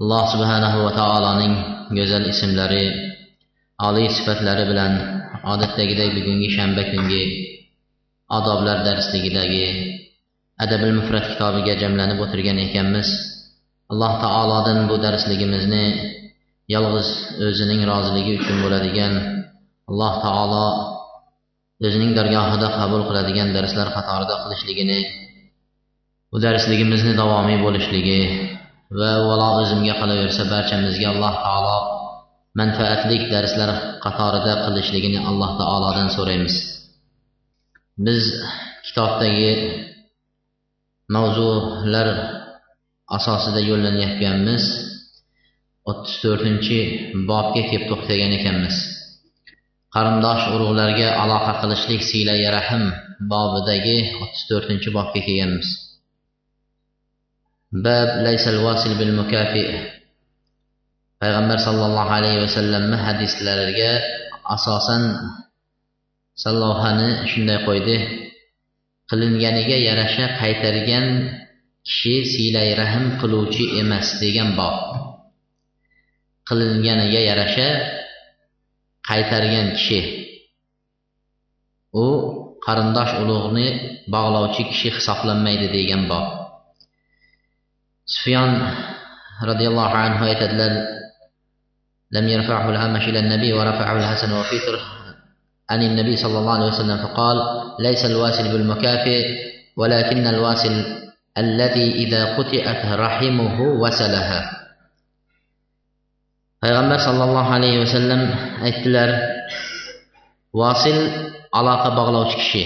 Alloh subhanahu va taoloning go'zal ismlari oliy sifatlari bilan odatdagidek bugungi shanba kungi odoblar darsligidagi adabil mufrat kitobiga jamlanib o'tirgan ekanmiz. Alloh taolodan bu darsligimizni yolg'iz o'zining roziligi uchun bo'ladigan alloh taolo o'zining dargohida qabul qiladigan darslar qatorida qilishligini bu darsligimizni davomiy bo'lishligi va valo o'zimga qolaversa barchamizga alloh taolo manfaatli darslar qatorida qilishligini alloh taolodan so'raymiz. Biz kitobdagi mavzular asosida yo'llanayotganmiz. O'ttiz to'rtinchi bobga kelib to'xtagan ekanmiz. Qarindosh urug'larga aloqa qilishlik siylai rahm bobidagi o'ttiz to'rtinchi bobga kelganmiz. Bab laysal vasil bil mukafi. Payg'ambar sollallohu alayhi vasallamni hadislariga asosan sallohani shunday qo'ydi. Qilinganiga yarasha qaytargan kishi siylay rahm qiluvchi emas degan bob qilinganiga yarasha qaytargan kishi. U qarindosh ulug'ni bog'lovchi kishi hisoblanmaydi degan bob سفيان رضي الله عنه يتدلل لم يرفعه الأعمش إلى النبي ورفعه الحسن وفيتر عن النبي صلى الله عليه وسلم فقال ليس الواسل بالمكافئ ولكن الواسل الذي إذا قطعت رحمه وسلها payg'ambar sollallohu alayhi vasallam aytdilar vosil aloqa bog'lovchi kishi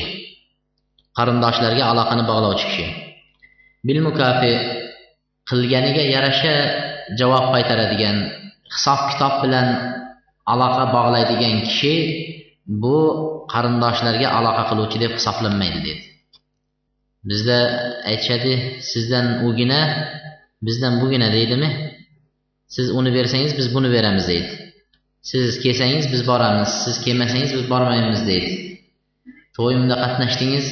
qarindoshlarga aloqani bog'lovchi kishi. bil mukafi qilganiga yarasha javob qaytaradigan hisob kitob bilan aloqa bog'laydigan kishi bu qarindoshlarga aloqa qiluvchi deb hisoblanmaydi dedi. Bizda aytishadi sizdan ugina bizdan bugina deydimi? Siz uni bersangiz biz buni beramiz deydi. Siz kelsangiz biz boramiz siz kelmasangiz biz bormaymiz deydi. To'yimda qatnashdingiz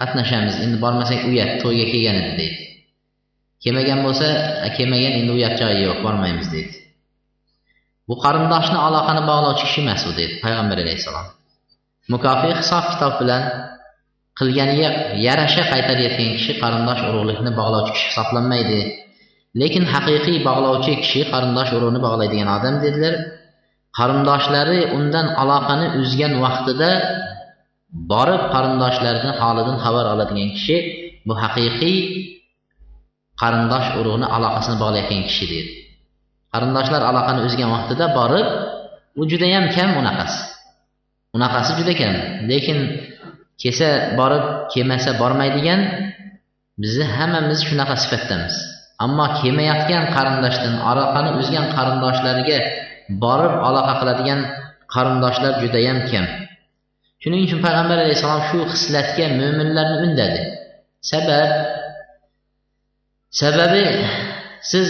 qatnashamiz endi bormasak uyat to'yga kelgan edi deydi. Kelmagan bo'lsa kelmagan endi u yoq joyi yo'q bormaymiz deydi. Bu qarindoshni aloqani bog'lovchi kishi emas u deydi payg'ambar alayhissalom. Mukofi hisob kitob bilan qilganiga yarasha qaytarayotgan kishi qarindosh urug'likni bog'lovchi kishi hisoblanmaydi. Lekin haqiqiy bog'lovchi kishi qarindosh urug'ni bog'laydigan odam dedilar. Qarindoshlari undan aloqani uzgan vaqtida borib qarindoshlarini holidan xabar oladigan kishi bu haqiqiy qarindosh urug'ni aloqasini bog'layotgan kishi deydi. Qarindoshlar aloqani uzgan vaqtida borib u judayam kam unaqasi. Unaqasi juda kam. Lekin kelsa borib kelmasa bormaydigan bizni hammamiz shunaqa sifatdamiz. Ammo kelmayotgan qarindoshdan aloqani uzgan qarindoshlariga borib aloqa qiladigan qarindoshlar judayam kam. Shuning uchun payg'ambar alayhissalom shu xislatga mo'minlarni undadi. Sabab sababi siz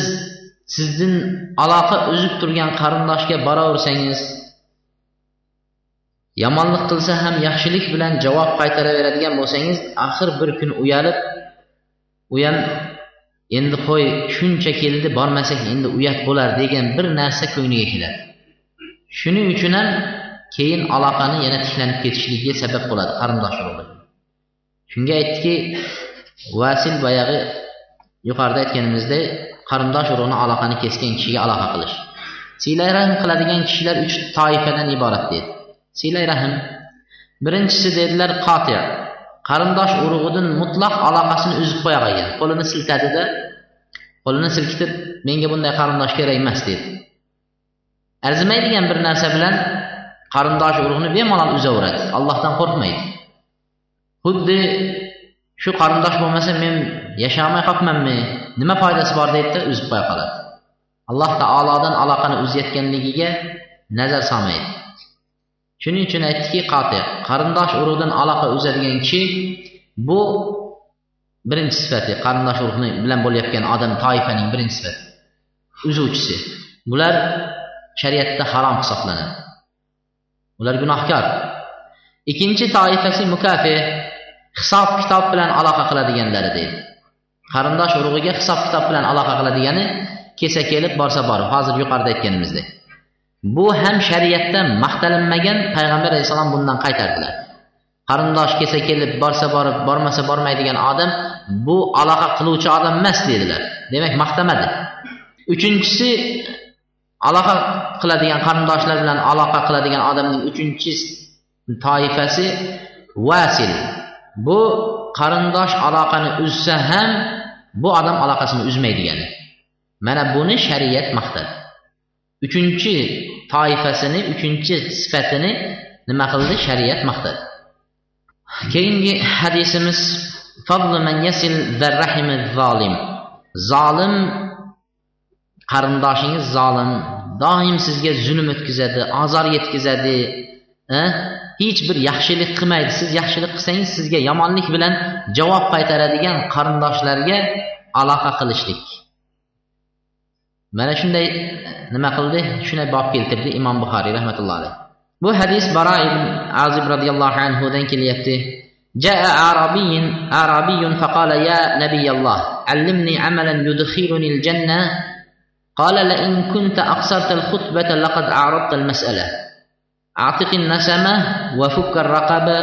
sizdan aloqa uzib turgan qarindoshga boraversangiz yomonlik qilsa ham yaxshilik bilan javob qaytaraveradigan bo'lsangiz axir bir kun uyalib u ham endi qo'y shuncha keldi bormasak endi uyat bo'lar degan bir narsa ko'ngliga keladi. Shuning uchun ham keyin aloqani yana tiklanib ketishligiga sabab bo'ladi qarindosh urug'i shunga aytdiki vasil boyag'i yuqorida aytganimizdek qarindosh urug'ni aloqani kesgan kishiga aloqa qilish. Siylay rahm qiladigan kishilar uch toifadan iborat dedi siylay rahm. Birinchisi dedilar qotiya. Qarindosh urug'idan mutlaq aloqasini uzib qo'ya qolgan qo'lini siltadida qo'lini silkitib menga bunday qarindosh kerak emas dedi. Arzimaydigan bir narsa bilan qarindosh urug'ni bemalol uzaveradi allohdan qo'rqmaydi. Xuddi shu qarindosh bo'lmasa men yashamay qolibmanmi nima foydasi bor deydida uzib qo'ya qoladi alloh taolodan aloqani uzayotganligiga nazar solmaydi. Shuning uchun aytdiki qoti qarindosh urug'dan aloqa uzadigan kishi bu birinchi sifati qarindosh urug'ni bilan bo'layotgan odam toifaning birinchi sifati uzuvchisi. Bular shariatda harom hisoblanadi. Ular gunohkor. Ikkinchi toifasi mukafi hisob kitob bilan aloqa qiladiganlari deydi. Qarindosh urug'iga hisob kitob bilan aloqa qiladigani kelsa kelib borsa bor hozir yuqorida aytganimizdek bu ham shariatda maqtalinmagan payg'ambar alayhissalom bundan qaytardilar. Qarindosh kelsa kelib borsa borib bormasa bormaydigan odam bu aloqa qiluvchi odam emas dedilar. Demak maqtamadi. Uchinchisi aloqa qiladigan qarindoshlar bilan aloqa qiladigan odamning uchinchi toifasi vasil. Bu qarındaş əlaqəni üzsə həm bu adam əlaqəsini üzməyir yəni. Mənə bunu şəriət məqsədi. Üçüncü tayfəsini, üçüncü sifətini nə qıldı? Şəriət məqsədi. Keyingi hədisimiz Fadlu men yesil zərrahimi zalim. Zalim qarındaşınız zalim daim sizə zülm etkizədi, azar yetkizədi, hə? Eh? hech bir yaxshilik qilmaydi siz yaxshilik qilsangiz sizga yomonlik bilan javob qaytaradigan qarindoshlarga aloqa qilishlik mana shunday nima qildi shunday bob keltirdi imom buxoriy rahmatullohi alayhi bu hadis baro ibn azib roziyallohu anhudan kelyapti جاء أعرابي أعرابي فقال يا نبي الله علمني عملا يدخلني الجنة قال لئن كنت أقصرت الخطبة لقد أعرضت المسألة أعتق النسمة وفك الرقبة.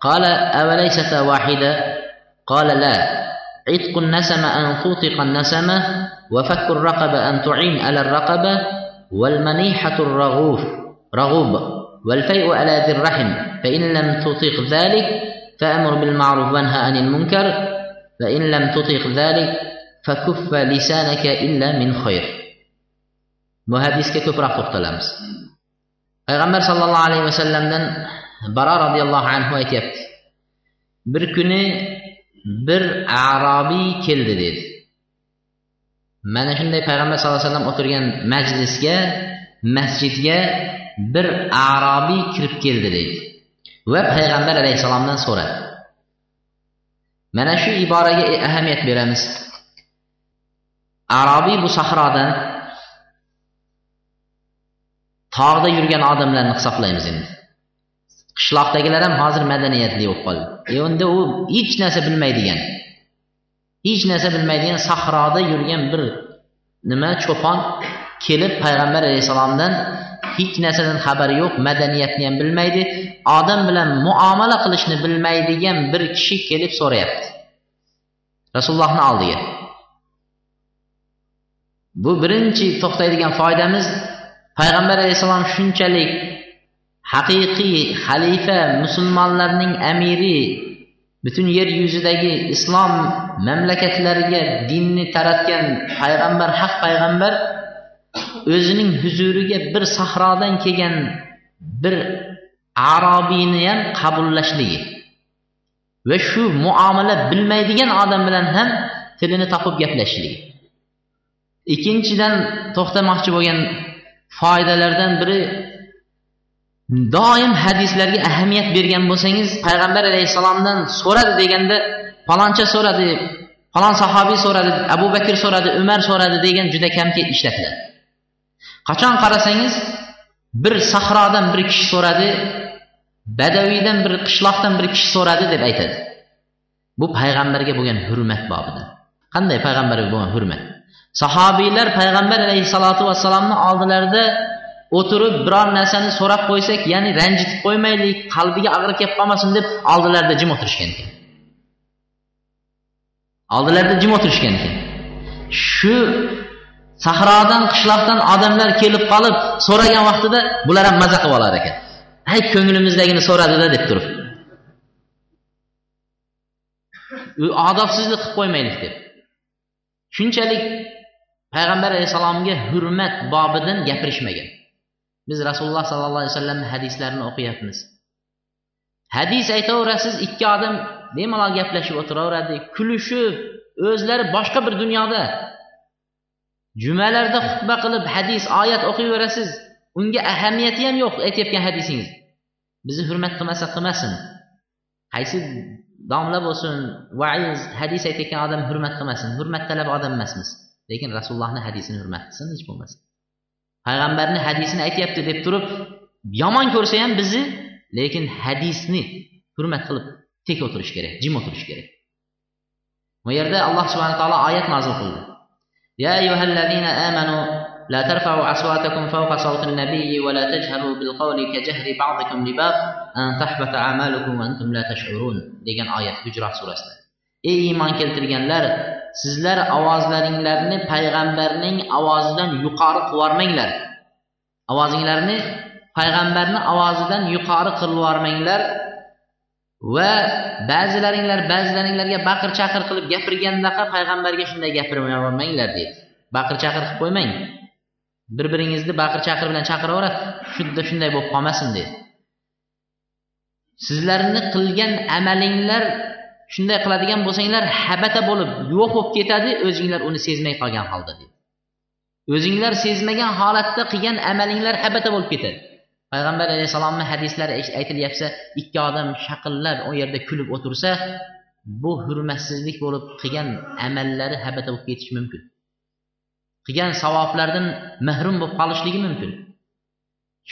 قال أوليست واحدة؟ قال لا. عتق النسمة أن توطق النسمة وفك الرقبة أن تعين على الرقبة. والمنيحة الرغوف رغوب. والفيء على ذي الرحم فإن لم تطيق ذلك فأمر بالمعروف وانهى عن المنكر. فإن لم تطيق ذلك فكف لسانك إلا من خير. bu hadisga ko'proq to'xtalamiz payg'ambar sollallohu alayhi vasallamdan baro roziyallohu anhu aytyapti. Bir kuni bir arobiy keldi dedi. Mana shunday payg'ambar sallallohu alayhi vasallam o'tirgan majlisga masjidga bir arobiy kirib keldi deydi va payg'ambar alayhissalomdan so'radi. Mana shu iboraga ahamiyat beramiz. Arobiy bu sahrodan tog'da yurgan odamlarni hisoblaymiz endi. Qishloqdagilar ham hozir madaniyatli bo'lib qoldi. Endi u hech narsa bilmaydigan. Hech narsa bilmaydigan sahroda yurgan bir nima cho'pon kelib payg'ambar alayhissalomdan hech narsadan xabari yo'q madaniyatni ham bilmaydi odam bilan muomala qilishni bilmaydigan bir kishi kelib so'rayapti. Rasulullohni oldiga. Bu birinchi to'xtaydigan foydamiz. Payg'ambar alayhissalom shunchalik haqiqiy xalifa musulmonlarning amiri butun yer yuzidagi islom mamlakatlariga dinni taratgan payg'ambar haq payg'ambar o'zining huzuriga bir sahrodan kelgan bir arobiyni ham qabullashligi va shu muomala bilmaydigan odam bilan ham tilini topib gaplashishligi ikkinchidan to'xtamoqchi bo'lgan foydalardan biri doim hadislarga ahamiyat bergan bo'lsangiz payg'ambar alayhissalomdan so'radi deganda paloncha so'radi falon sahobiy so'radi abu bakr so'radi umar so'radi degan juda kam ishlatiladi qachon qarasangiz bir sahrodan bir kishi so'radi badaviydan bir qishloqdan bir kishi so'radi deb aytadi. Bu payg'ambarga bo'lgan hurmat bobidan. Qanday payg'ambarga bo'lgan hurmat? Sahobiylar payg'ambar alayhissalotu vassalomni oldilarida o'tirib biror narsani so'rab qo'ysak ya'ni ranjitib qo'ymaylik qalbiga og'ir kelib qolmasin deb oldilarida jim o'tirishgan ekan. Oldilarida jim o'tirishgan ekan. Shu sahrodan qishloqdan odamlar kelib qolib so'ragan vaqtida bular ham maza qilib olar ekan. Hay ko'nglimizdagini so'radida deb turib. Odobsizlik qilib qo'ymaylik deb. Shunchalik payg'ambar alayhissalomga hurmat bobidan gapirishmagan. Biz rasululloh sollallohu alayhi vasallam hadislarini o'qiyapmiz. Hadis aytaverasiz ikki odam bemalol gaplashib o'tiraveradi kulishib o'zlari boshqa bir dunyoda. Jumalarda xutba qilib hadis oyat o'qiyverasiz unga ahamiyati ham yo'q aytayotgan hadisingiz. Bizni hurmat qilmasa qilmasin. Qaysi domla bo'lsin vaiz hadis aytayotgan odam hurmat qilmasin hurmat talab odam emasmiz. lekin rasulullohni hadisini hurmat qilsin hech bo'lmasa payg'ambarni hadisini aytyapti deb turib yomon ko'rsa ham bizni lekin hadisni hurmat qilib tek o'tirish kerak jim o'tirish kerak bu yerda alloh subhana taolo oyat nozil qildi يا أيها الذين آمنوا لا ترفعوا أصواتكم فوق صوت النبي ولا تجهروا بالقول كجهر بعضكم لبعض أن تحبط أعمالكم وأنتم لا تشعرون degan oyat hujrat surasida ey iymon keltirganlar sizlar ovozlaringlarni payg'ambarning ovozidan yuqori qilibyubormanglar ovozinglarni payg'ambarni ovozidan yuqori qilib va ba'zilaringlar ba'zilaringlarga baqir chaqir qilib gapirgandaqa payg'ambarga shunday gapirmanglar deydi baqir chaqir qilib qo'ymang. Bir biringizni baqir chaqir bilan chaqiraveradi. Shunda shunday bo'lib qolmasin deydi sizlarni qilgan amalinglar shunday qiladigan bo'lsanglar habata bo'lib yo'q bo'lib ketadi o'zinglar uni sezmay qolgan holda deydi o'zinglar sezmagan holatda qilgan amalinglar habata bo'lib ketadi. Payg'ambar alayhissalomni hadislari aytilyapsa ikki odam shaqillab u yerda kulib o'tirsa bu hurmatsizlik bo'lib qilgan amallari habata bo'lib ketishi mumkin. Qilgan savoblardan mahrum bo'lib qolishligi mumkin.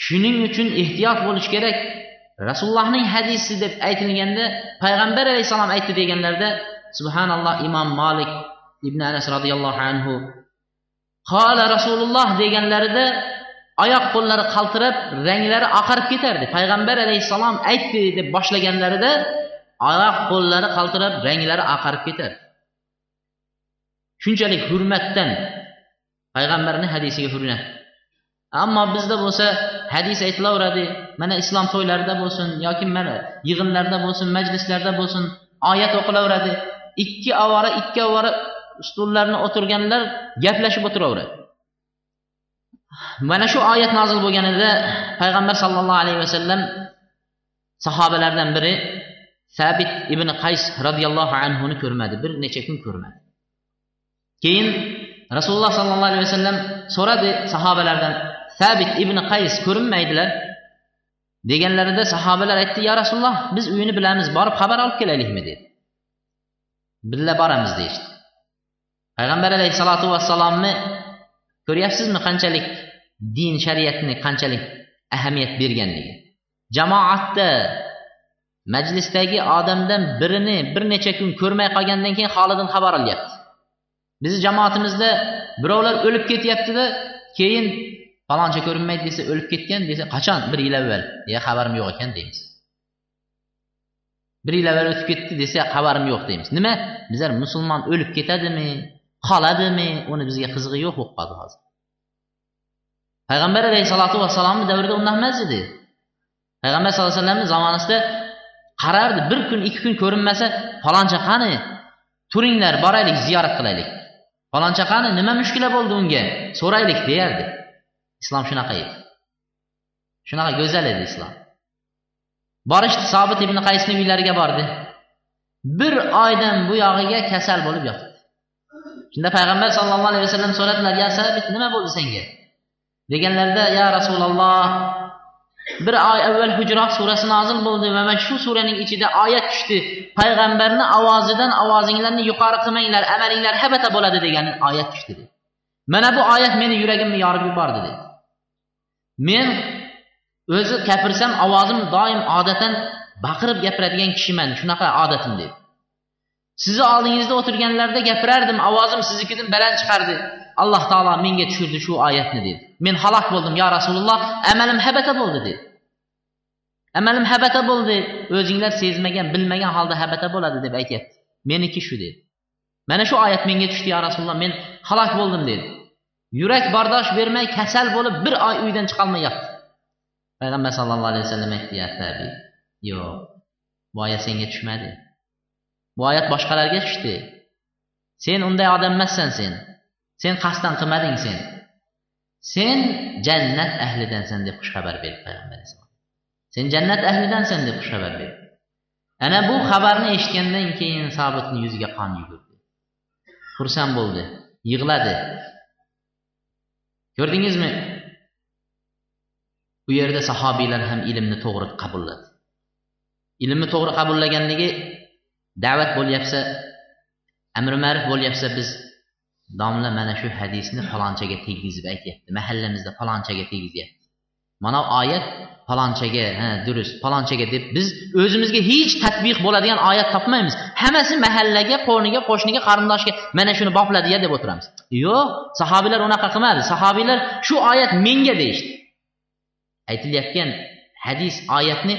Shuning uchun ehtiyot bo'lish kerak. Rasulullohning hadisi deb aytilganda payg'ambar alayhissalom aytdi deganlarda subhanalloh imom molik ibn anas roziyallohu anhu qola rasululloh deganlarida oyoq qo'llari qaltirab ranglari oqarib ketardi. Payg'ambar alayhissalom aytdi deb boshlaganlarida oyoq qo'llari qaltirab ranglari oqarib ketardi. Shunchalik hurmatdan payg'ambarni hadisiga hurmat. Ammo bizda bo'lsa hadis aytilaveradi mana islom to'ylarida bo'lsin yoki mana yig'inlarda bo'lsin majlislarda bo'lsin oyat o'qilaveradi. Ikki ovora ikki ovora stullarni o'tirganlar gaplashib o'tiraveradi. Mana shu oyat nozil bo'lganida payg'ambar sollallohu alayhi vasallam sahobalardan biri sabit ibn qays roziyallohu anhuni ko'rmadi bir necha kun ko'rmadi. Keyin rasululloh sollallohu alayhi vasallam so'radi sahobalardan sabit ibn qays ko'rinmaydilar. Deganlarida sahobalar aytdi ya rasululloh biz uyini bilamiz borib xabar olib kelaylikmi? dedi. Birga boramiz deyishdi. Payg'ambar alayhissalotu vassalomni ko'ryapsizmi qanchalik din shariatni qanchalik ahamiyat berganligi? Jamoatda majlisdagi odamdan birini bir necha kun ko'rmay qolgandan keyin holidan xabar olyapti. Bizni jamoatimizda birovlar o'lib ketyaptida keyin faloncha ko'rinmaydi desa o'lib ketgan desa qachon? Bir yil avval. Ya xabarim yo'q ekan deymiz. Bir yil avval o'tib ketdi desa xabarim yo'q deymiz. Nima? Bizlar musulmon o'lib ketadimi? Qoladimi? Uni bizga qizig'i yo'q bo'lib qoldi hozir. Payg'ambar alayhissalotu vassalomni davrida unday emas edi. Payg'ambar sallallohu alayhi vasallamni zamonasida qarardi bir kun ikki kun ko'rinmasa faloncha qani? Turinglar boraylik ziyorat qilaylik. Faloncha qani? Nima mushkula bo'ldi unga? So'raylik deyardi. Islom shunaqa edi. Shunaqa go'zal edi islom. Borishdi sobit ibn qaysni uylariga bordi. Bir oydan bu yog'iga kasal bo'lib yotibdi shunda payg'ambar sollallohu alayhi vasallam so'radilar ya sabit nima bo'ldi senga? Deganlarida ya rasululloh bir oy avval hujrot surasi nozil bo'ldi va mana shu suraning ichida oyat tushdi. Payg'ambarni ovozidan ovozinglarni yuqori qilmanglar amalinglar habata bo'ladi degan oyat tushdi mana bu oyat meni yuragimni yorib yubordi dedi. Men o'zi gapirsam ovozim doim odatan baqirib gapiradigan kishiman. Shunaqa odatim dedi sizni oldingizda o'tirganlarda gapirardim ovozim siznikidan baland chiqardi. Alloh taolo menga tushirdi shu oyatni dedi men halok bo'ldim yo rasululloh amalim habata bo'ldi dedi amalim habata bo'ldi. O'zinglar sezmagan bilmagan holda habata bo'ladi deb aytyapti. Meniki shu dedi mana shu oyat menga tushdi yo rasululloh men halok bo'ldim dedi Yürək bardaş vermək kəsəl olub bir ay uydan çıxalmay yatdı. Peyğəmbər sallallahu əleyhi və səlləm ehtiyatları. Yox. Bu ayət sənə düşmədi. Bu ayət başqalarına düşdü. Sen unday odam emassan sen. Sen qasdan qilmading sen. Sen jannat ahlidansan deb xush xabar berdi Peyğəmbər Sen jannat ahlidansan deb xush xabar berdi. Ana bu xabarni eshitgandan keyin Sabitning yuziga qon yugurdi. Xursand bo'ldi, yig'ladi. Ko'rdingizmi? Bu yerda sahobiylar ham ilmni to'g'ri qabulladi. Ilmni to'g'ri qabullaganligi da'vat bo'lyapsa amri ma'ruf bo'lyapsa biz domla mana shu hadisni falonchaga tegizib aytyapti. Mahallamizda falonchaga tegizyapti. Mana oyat falonchaga ha durust falonchaga deb biz o'zimizga hech tatbiq bo'ladigan oyat topmaymiz. Hammasi mahallaga qo'niga qo'shniga qarindoshga mana shuni bopladiya deb o'tiramiz. Yo'q sahobiylar unaqa qilmadi. Sahobiylar shu oyat menga deyishdi. Aytilayotgan hadis oyatni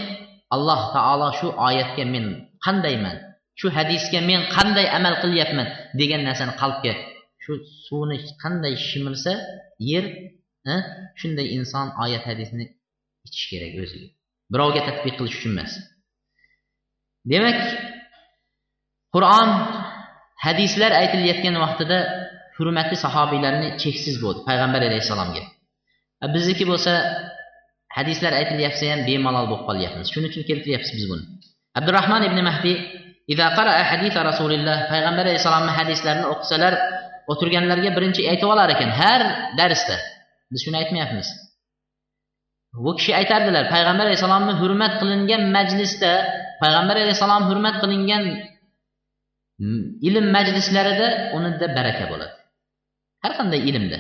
alloh taolo shu oyatga men qandayman shu hadisga men qanday amal qilyapman degan narsani qalbga shu suvni qanday shimirsa yer shunday inson oyat hadisni ichish kerak o'ziga. Birovga tadbiq qilish uchun emas. Demak qur'on hadislar aytilayotgan vaqtida hurmatli sahobiylarni cheksiz bo'ldi payg'ambar alayhissalomga. Bizniki bo'lsa hadislar aytilyapsa ham bemalol bo'lib qolyapmiz. Shuning uchun keltiryapmiz biz buni. Abdurahmon ibn mahdiy payg'ambar alayhissalomni hadislarini o'qisalar o'tirganlarga birinchi aytib olar ekan har darsda biz shuni aytmayapmiz. Bu kishi aytardilar payg'ambar alayhissalomni hurmat qilingan majlisda payg'ambar alayhissalom hurmat qilingan ilm majlislarida unida baraka bo'ladi. Har qanday ilmda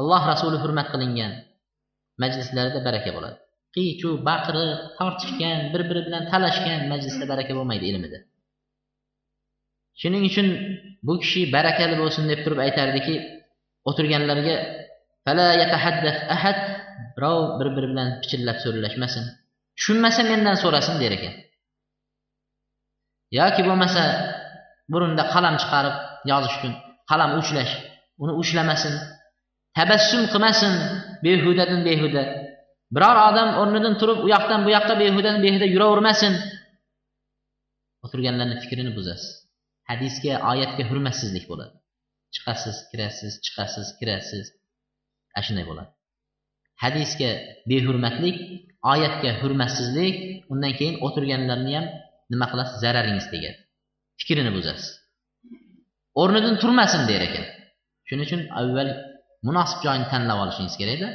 alloh rasuli hurmat qilingan majlislarida baraka bo'ladi. Qiy chuv baqiriq tortishgan bir biri bilan talashgan majlisda baraka bo'lmaydi ilmida. Shuning uchun bu kishi barakali bo'lsin deb turib aytardiki o'tirganlarga ahad birov bir biri bilan pichirlab so'rlashmasin tushunmasa mendan so'rasin der ekan. Yoki bo'lmasa burunda qalam chiqarib yozish uchun qalam uchlash uni ushlamasin tabassum qilmasin behudadan behuda. Biror odam o'rnidan turib u yoqdan bu yoqqa behudadan behuda yuravermasin. O'tirganlarni fikrini buzasiz. Hadisga oyatga hurmatsizlik bo'ladi. Chiqasiz kirasiz chiqasiz kirasiz. Ana shunday bo'ladi. Hadisga behurmatlik oyatga hurmatsizlik undan keyin o'tirganlarni ham nima qilasiz? Zararingiz tegadi. Fikrini buzasiz. O'rnidan turmasin der ekan. Shuning uchun avval munosib joyni tanlab olishingiz kerakda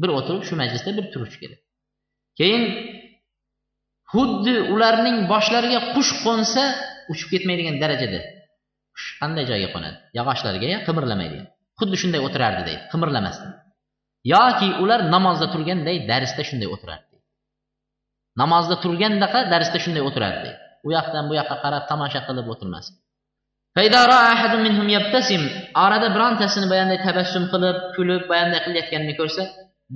bir o'tirib shu majlisda bir turish kerak. Keyin xuddi ularning boshlariga qush qo'nsa uchib ketmaydigan darajada qush qanday joyga qo'nadi? Yog'ochlarga qimirlamaydi? Xuddi shunday o'tirardi deydi qimirlamasdan yoki ular namozda turganday darsda shunday o'tirardi namozda turgandaqa darsda shunday o'tirardi u yoqdan bu yoqqa qarab tomosha qilib o'tirmasdi. Orada birontasini boyanday tabassum qilib kulib boyanday qilayotganini ko'rsa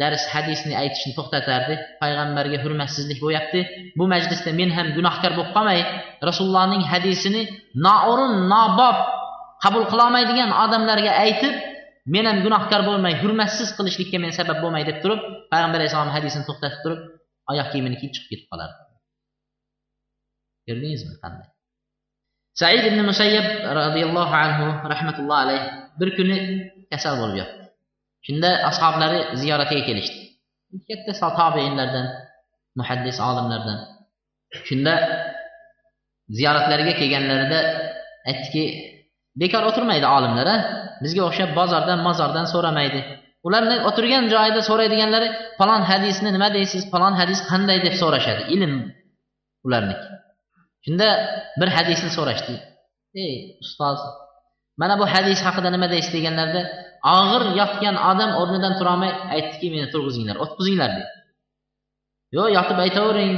dars hadisni aytishni to'xtatardi. Payg'ambarga hurmatsizlik bo'lyapti. Bu majlisda men ham gunohkor bo'lib qolmay rasulullohning hadisini noo'rin nobob qabul qilolmaydigan odamlarga aytib men ham gunohkor bo'lmay hurmatsiz qilishlikka men sabab bo'lmay deb turib payg'ambar alayhissalom hadisini to'xtatib turib oyoq kiyimini kiyib chiqib ketib qolardi. Ko'rdingizmi qanday? Said ibn musayyab roziyallohu anhu rahmatulloh alayh bir kuni kasal bo'lib yotdi. Shunda ashoblari ziyoratiga kelishdi. Katta tobeinlardan muhaddis olimlardan. Shunda ziyoratlariga kelganlarida aytdiki bekor o'tirmaydi olimlar a? Bizga o'xshab bozordan mozordan so'ramaydi. Ularni o'tirgan joyida so'raydiganlari falon hadisni nima deysiz? Falon hadis qanday deb so'rashadi. Ilm ularniki shunda bir hadisni so'rashdi ey ustoz mana bu hadis haqida nima deysiz deganlarida og'ir yotgan odam o'rnidan turolmay aytdiki meni turg'izinglar o'tqizinglar dedi. Yo'q yotib aytavering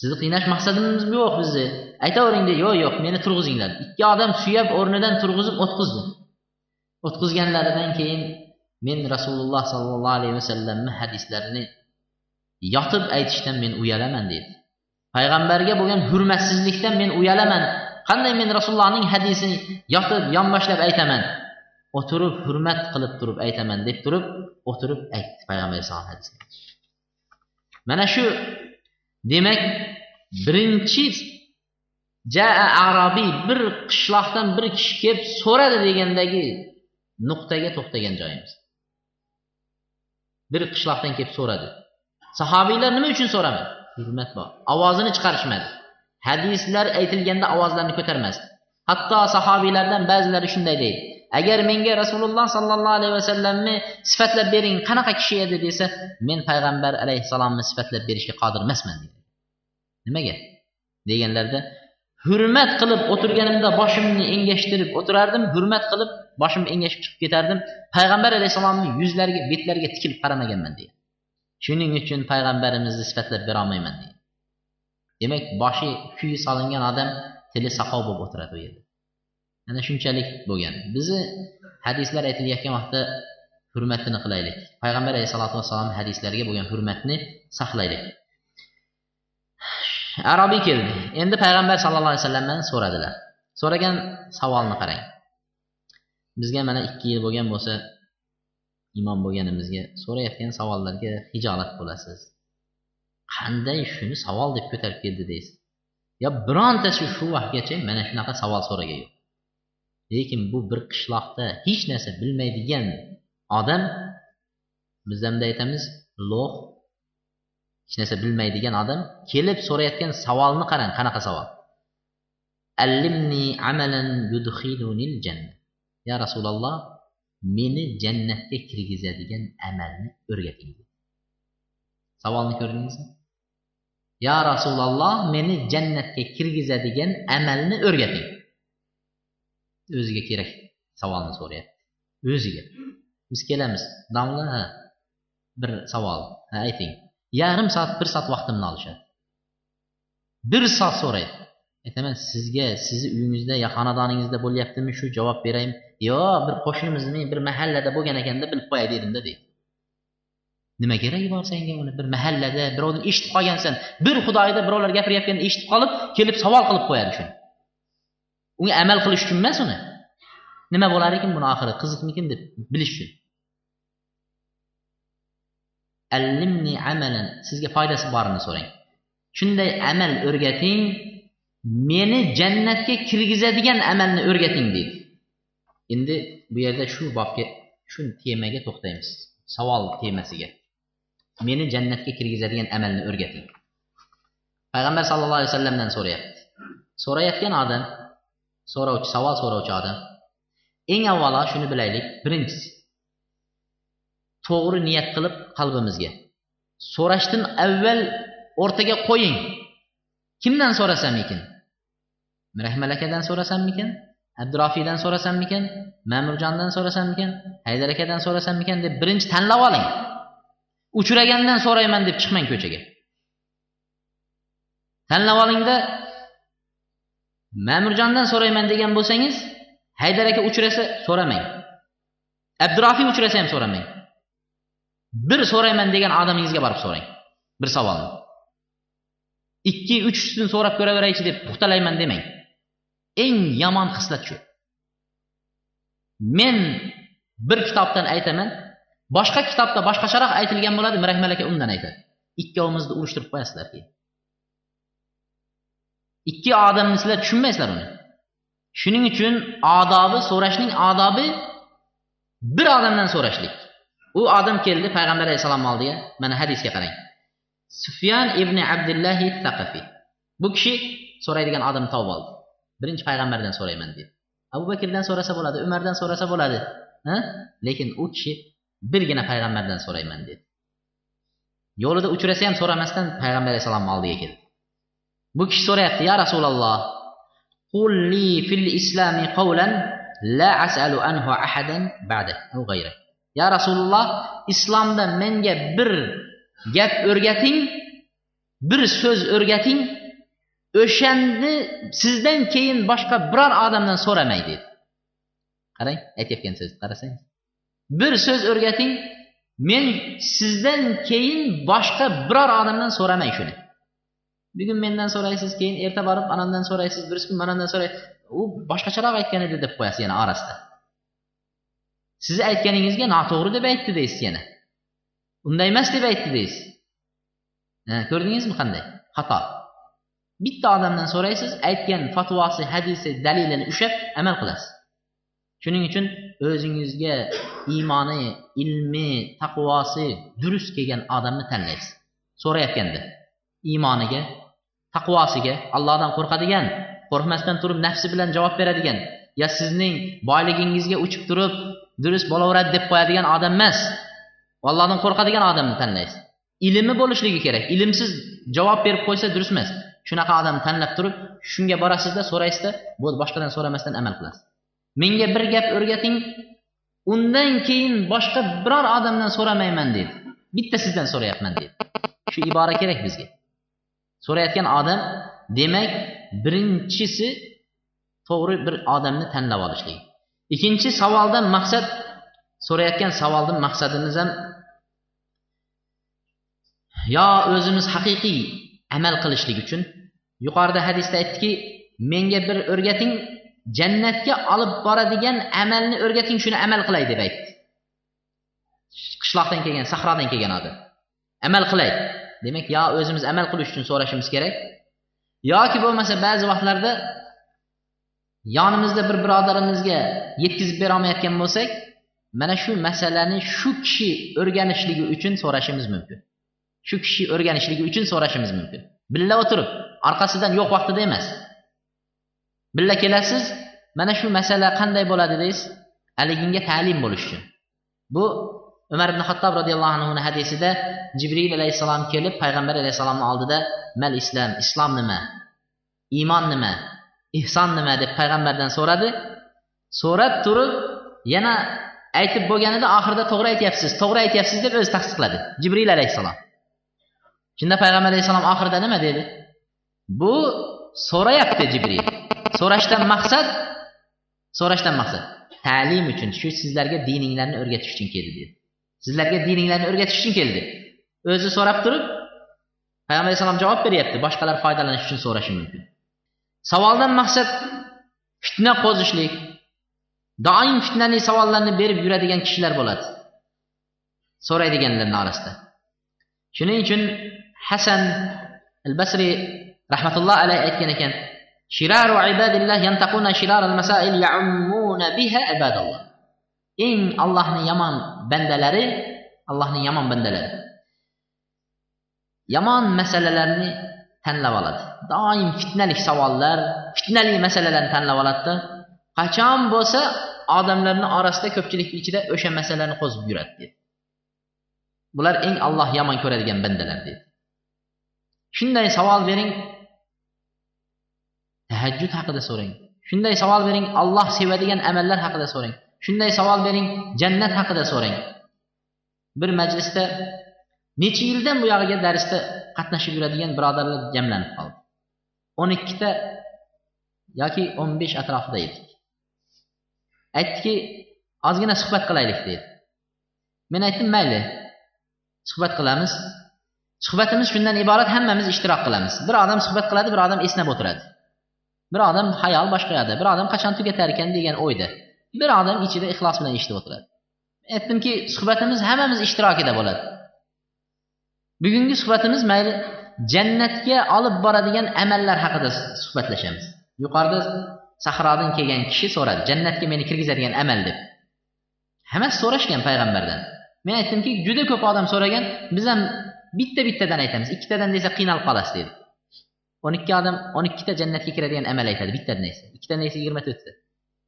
sizni qiynash maqsadimiz yo'q bizni. Aytavering dedi yo'q yo'q meni turg'izinglar. Ikki odam suyab o'rnidan turg'izib o'tqizdi o'tqizganlaridan keyin men rasululloh sollallohu alayhi vasallamni hadislarini yotib aytishdan men uyalaman dedi. Payg'ambarga bo'lgan hurmatsizlikdan men uyalaman. Qanday men rasulullohning hadisini yotib yonboshlab aytaman? O'tirib hurmat qilib turib aytaman deb turib o'tirib aytdi payg'ambar alayhissalom hadisini mana shu demak birinchi jaa arobiy bir qishloqdan bir kishi kelib so'radi degandagi nuqtaga to'xtagan joyimiz. Bir qishloqdan kelib so'radi. Sahobiylar nima uchun so'ramadi hurmat bor. Ovozini chiqarishmadi. Hadislar aytilganda ovozlarini ko'tarmasdi. Hatto sahobiylardan ba'zilari shunday deydi. Agar menga rasululloh sollallohu alayhi vasallamni sifatlab bering qanaqa kishi edi desa men payg'ambar alayhissalomni sifatlab berishga qodir emasman deydi. Nimaga deganlarda hurmat qilib o'tirganimda boshimni engashtirib o'tirardim hurmat qilib boshimni engashib chiqib ketardim. Payg'ambar alayhissalomni yuzlariga betlariga tikilib qaramaganman deydi. Shuning uchun payg'ambarimizni sifatlab berolmayman deydi. Demak boshi kuyi solingan odam tili saqov bo'lib o'tiradi u yerda. Ana shunchalik bo'lgan. Bizni hadislar aytilayotgan vaqtda hurmatini qilaylik. Payg'ambar alayhisalotu vassalom hadislariga bo'lgan hurmatni saqlaylik. Arobiy keldi. Endi payg'ambar sallallohu alayhi vasallamdan so'radilar. So'ragan savolni qarang. Bizga mana ikki yil bo'lgan bo'lsa imom bo'lganimizga so'rayotgan savollarga hijolat bo'lasiz. Qanday shuni savol deb ko'tarib keldi deysiz. Yo birontasi shu vaqtgacha mana shunaqa savol so'ragan yo'q. Lekin bu bir qishloqda hech narsa bilmaydigan odam bizlarda aytamiz lo'h hech narsa bilmaydigan odam kelib so'rayotgan savolni qarang qanaqa savol? Allimni amalan yudkhilunil janna. Ya rasululloh meni jannatga kirgizadigan amalni o'rgating. Savolni ko'rdingizmi? Yo rasululloh meni jannatga kirgizadigan amalni o'rgating. O'ziga kerak savolni so'rayapti. O'ziga. Biz kelamiz. Domla bir savol ha ayting. Yarim soat bir soat vaqtimni olishadi. Bir soat so'raydi. Aytaman sizga sizni uyingizda yo xonadoningizda bo'lyaptimi? Shu javob beraymi yo bir qo'shnimizning bir mahallada bo'lgan ekanda bilib qo'yay dedimda deydi. Nima keragi bor senga uni bir mahallada birovdan eshitib qolgansan bir xudoyda birovlar gapirayotganda eshitib qolib kelib savol qilib qo'yadi shuni. Unga amal qilish uchun emas uni. Nima bo'lar ekan buni oxiri? Qiziqmikin deb bilish uchun. Allimni amalan sizga foydasi borini so'rang. Shunday amal o'rgating meni jannatga kirgizadigan amalni o'rgating deydi. Endi bu yerda shu bobga shu temaga to'xtaymiz. Savol temasiga. Meni jannatga kirgizadigan amalni o'rgating. Payg'ambar sallallohu alayhi vasallamdan so'rayapti. So'rayotgan odam so'rovchi savol so'rovchi odam eng avvalo shuni bilaylik. Birinchisi to'g'ri niyat qilib qalbimizga. So'rashdan avval o'rtaga qo'ying. Kimdan so'rasammikin rahmal akadan so'rasammikin abdurofiydan so'rasammikan ma'murjondan so'rasammikan haydar akadan so'rasammikan deb birinchi tanlab oling. Uchragandan so'rayman deb chiqmang ko'chaga. Tanlab olingda ma'murjondan so'rayman degan bo'lsangiz haydar aka uchrasa so'ramang. Abdurofiy uchrasa ham so'ramang. Bir so'rayman degan odamingizga borib so'rang. Bir savolni. Ikki uchtasini so'rab ko'raveraychi deb puxtalayman demang. Eng yomon xislat shu men bir kitobdan aytaman boshqa kitobda boshqacharoq aytilgan bo'ladi mirahmal aka undan aytadi. Ikkovimizni urushtirib qo'yasizlar keyin. Ikki odamni sizlar tushunmaysizlar uni. Shuning uchun odobi so'rashning odobi bir odamdan so'rashlik. U odam keldi payg'ambar alayhissalomni oldiga mana hadisga qarang. Sufyan ibn abdullahi taqafiy bu kishi so'raydigan odamni topib oldi. Birinchi payg'ambardan so'rayman dedi. Abu bakrdan so'rasa bo'ladi umardan so'rasa bo'ladi. Ha? Lekin u kishi birgina payg'ambardan so'rayman dedi. Yo'lida uchrasa ham so'ramasdan payg'ambar alayhissalomni oldiga keldi. Bu kishi so'rayapti ya rasululloh qulli fil islami qawlan la as'alu anhu ahadan ba'da aw ghayrak ya rasululloh islomda menga bir gap o'rgating bir so'z o'rgating o'shani sizdan keyin boshqa biror odamdan so'ramay dedi qarang aytayotgan so'zni qarasangiz. Bir so'z o'rgating men sizdan keyin boshqa biror odamdan so'ramay shuni. Bugun mendan so'raysiz keyin erta borib anamdan so'raysiz bir kun manamdan so'raysiz u boshqacharoq aytgan edi deb qo'yasiz yana orasida. Sizni aytganingizga noto'g'ri deb aytdi deysiz yana. Unday emas deb aytdi deysiz. Ko'rdingizmi qanday? Xato. Bitta odamdan so'raysiz aytgan fatvosi hadisi dalilini ushlab amal qilasiz. Shuning uchun o'zingizga iymoni ilmi taqvosi durust kelgan odamni tanlaysiz. So'rayotganda iymoniga taqvosiga allohdan qo'rqadigan qo'rqmasdan turib nafsi bilan javob beradigan yo sizning boyligingizga uchib turib durust bo'laveradi deb qo'yadigan odam emas. Allohdan qo'rqadigan odamni tanlaysiz. Ilmi bo'lishligi kerak. Ilmsiz javob berib qo'ysa durust emas. Shunaqa odam tanlab turib shunga borasizda so'raysizda bo'ldi boshqadan so'ramasdan amal qilasiz. Menga bir gap o'rgating undan keyin boshqa biror odamdan so'ramayman deydi bitta sizdan so'rayapman deydi shu ibora kerak bizga. So'rayotgan odam demak birinchisi to'g'ri bir odamni tanlab olishlik. Ikkinchi savoldan maqsad so'rayotgan savolni maqsadimiz ham yo o'zimiz haqiqiy amal qilishlik uchun. Yuqorida hadisda aytdiki menga bir o'rgating jannatga olib boradigan amalni o'rgating shuni amal qilay deb aytdi. Qishloqdan kelgan sahrodan kelgan odam amal qilay. Demak yo o'zimiz amal qilish uchun so'rashimiz kerak yoki bo'lmasa ba'zi vaqtlarda yonimizda bir birodarimizga yetkazib berolmayotgan bo'lsak mana shu masalani shu kishi o'rganishligi uchun so'rashimiz mumkin. Shu kishi o'rganishligi uchun so'rashimiz mumkin. Birga o'tirib orqasidan yo'q vaqtida emas. Birga kelasiz mana shu masala qanday bo'ladi deysiz haliginga ta'lim bo'lish uchun. Bu umar ibn hattob roziyallohu anhuni hadisida jibril alayhissalom kelib payg'ambar alayhissalomni oldida mal islom islom nima? Iymon nima? Ehson nima? deb payg'ambardan so'radi. So'rab turib yana aytib bo'lganida oxirida to'g'ri aytyapsiz to'g'ri aytyapsiz deb o'zi tasdiqladi jibril alayhissalom. Shunda payg'ambar alayhissalom oxirida nima dedi? Bu so'rayapti jibril. So'rashdan maqsad so'rashdan maqsad. Ta'lim uchun shu sizlarga dininglarni o'rgatish uchun keldi dedi. Sizlarga dininglarni o'rgatish uchun keldi. O'zi so'rab turib payg'ambar alayhissalom javob beryapti boshqalar foydalanish uchun so'rashi mumkin. Savoldan maqsad fitna qo'zishlik. Doim fitnali savollarni berib yuradigan kishilar bo'ladi. So'raydiganlarni orasida. Shuning uchun hasan al basriy rahmatulloh alayhi aytgan ekan shiraru ibadillah yantaquna shiraral masail ya'ummuna biha ibadalloh. Eng allohning yomon bandalari allohning yomon bandalari. Yomon masalalarni tanlab oladi. Doim fitnalik savollar fitnali masalalarni tanlab oladida qachon bo'lsa odamlarni orasida ko'pchilik ichida o'sha masalani qo'zib yuradi dedi bular eng alloh yomon ko'radigan bandalar dedi shunday savol bering. Tahajjud haqida so'rang. Shunday savol bering alloh sevadigan amallar haqida so'rang. Shunday savol bering jannat haqida so'rang. Bir majlisda necha yildan buyog'iga darsda qatnashib yuradigan birodarlar jamlanib qoldi. O'n ikkita yoki o'n besh atrofida edik aytdiki ozgina suhbat qilaylik dedi. Men aytdim mayli suhbat qilamiz. Suhbatimiz shundan iborat hammamiz ishtirok qilamiz. Bir odam suhbat qiladi bir odam esnab o'tiradi. Bir odam hayol boshqayadi bir odam qachon tugatar ekan degan o'yda. Bir odam ichida ixlos bilan eshitib o'tiradi. Aytdimki suhbatimiz hammamiz ishtirokida bo'ladi. Bugungi suhbatimiz mayli jannatga olib boradigan amallar haqida suhbatlashamiz. Yuqorida sahrodan kelgan kishi so'radi jannatga meni kirgizadigan amal deb. Hammasi so'rashgan payg'ambardan. Men aytdimki juda ko'p odam so'ragan biz ham bitta bittadan aytamiz. Ikkitadan desa qiynalib qolasiz dedi. O'n ikki odam o'n ikkita jannatga kiradigan amal aytadi. Bittadan esa ikkitadan esa yigirma to'rtta.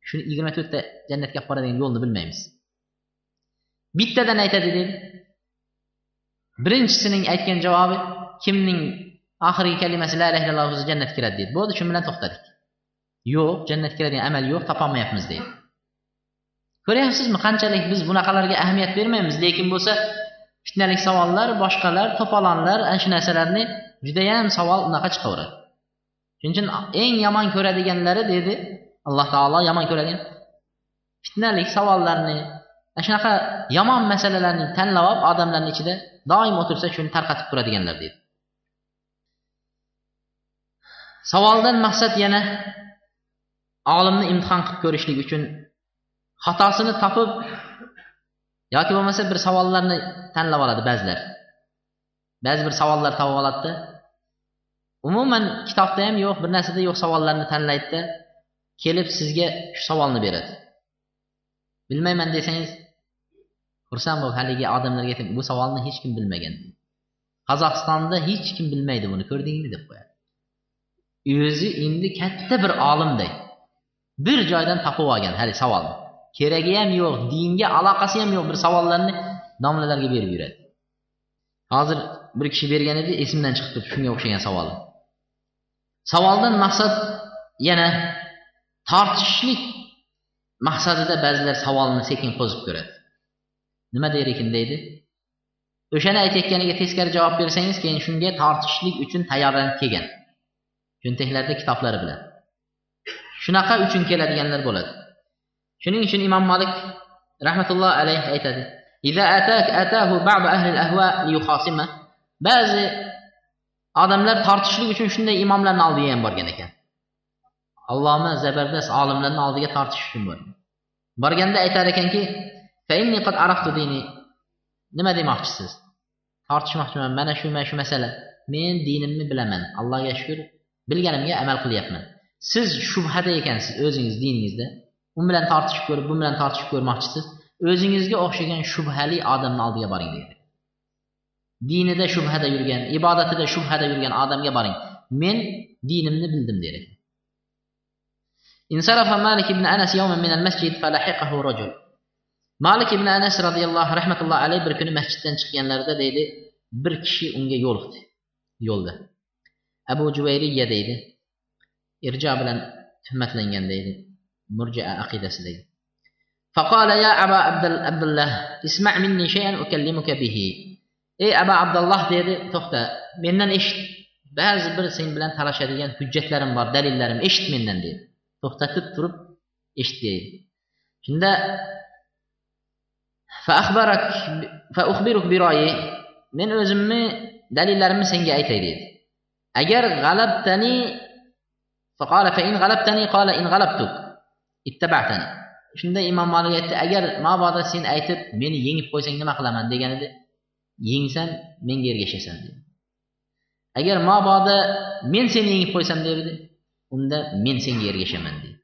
Shuni yigirma to'rtta jannatga olib boradigan yo'lni bilmaymiz. Bittadan aytadi dedi. Birinchisining aytgan javobi kimning oxirgi kalimasi la ilaha illalloh o'zi jannatga kiradi deydi bo'ldi shu bilan to'xtadik. Yo'q jannatga kiradigan amal yo'q topolmayapmiz deydi ko'ryapsizmi? Qanchalik biz bunaqalarga ahamiyat bermaymiz lekin bo'lsa fitnalik savollar boshqalar to'polonlar ana shu narsalarni judayam savol unaqa chiqaveradi. Shuning uchun eng yomon ko'radiganlari dedi alloh taolo yomon ko'radigan. Fitnalik savollarni ana shunaqa yomon masalalarni tanlab olib odamlarni ichida doim o'tirsa shuni tarqatib turadiganlar deydi savoldan maqsad yana olimni imtihon qilib ko'rishlik uchun xatosini topib yoki bo'lmasa bir savollarni tanlab oladi ba'zilar. Ba'zi bir savollar topib oladida. Umuman kitobda ham yo'q bir narsada yo'q savollarni tanlaydida kelib sizga shu savolni beradi. Bilmayman desangiz xursand bo'lib haligi odamlarga aytib bu savolni hech kim bilmagan. Qozog'istonda hech kim bilmaydi buni ko'rdingmi deb qo'yadi. O'zi endi katta bir olimday bir joydan topib olgan hali savolni. Keragi ham yo'q dinga aloqasi ham yo'q bir savollarni domlalarga berib yuradi. Hozir bir kishi bergan edi esimdan chiqib turibdi shunga o'xshagan savol. Savoldan maqsad yana tortishishlik maqsadida ba'zilar savolni sekin qo'zib ko'radi. Nima der ekan deydi? O'shani aytayotganiga teskari javob bersangiz keyin shunga tortishishlik uchun tayyorlanib kelgan. Cho'ntaklarida kitoblari bilan. Shunaqa uchun keladiganlar bo'ladi. Shuning uchun imom malik rahmatulloh alayhi aytadi ba'zi odamlar tortishlik uchun shunday imomlarni oldiga ham borgan ekan. Alloma zabardast olimlarni oldiga tortish uchun borgan. Borganda aytar ekanki nima demoqchisiz? Tortishmoqchiman. Mana shu mana shu masala. Men dinimni bilaman. Allohga shukur bilganimga amal qilyapman. Siz shubhada ekansiz o'zingiz diningizda. u bilan tortishib ko'rib bu bilan tortishib ko'rmoqchisiz o'zingizga o'xshagan shubhali odamni oldiga boring deydi dinida shubhada yurgan ibodatida shubhada yurgan odamga boring men dinimni bildim der ekan انصرف مالك بن أنس يوما من المسجد فلحقه رجل malik ibn anas roziyallohu rahmatullohi alayhi bir kuni masjiddan chiqqanlarida deydi bir kishi unga yo'liqdi yo'lda abu juvayriya deydi irjo bilan tuhmatlangan deydi murjia aqidasidagi فقال يا أبا عبد الله اسمع مني شيئا أكلمك به ey aba abdulloh dedi to'xta mendan eshit ba'zi bir sen bilan talashadigan hujjatlarim bor dalillarim eshit mendan dedi to'xtatib turib eshit deydi shunda men o'zimni dalillarimni senga aytay dedi agar g'alabtani shunda imom molik aytdi agar mabodo sen aytib meni yengib qo'ysang nima qilaman? degan edi. Yengsam menga ergashasan dedi. Agar mabodo men seni yengib qo'ysam dedi. Unda men senga ergashaman dedi.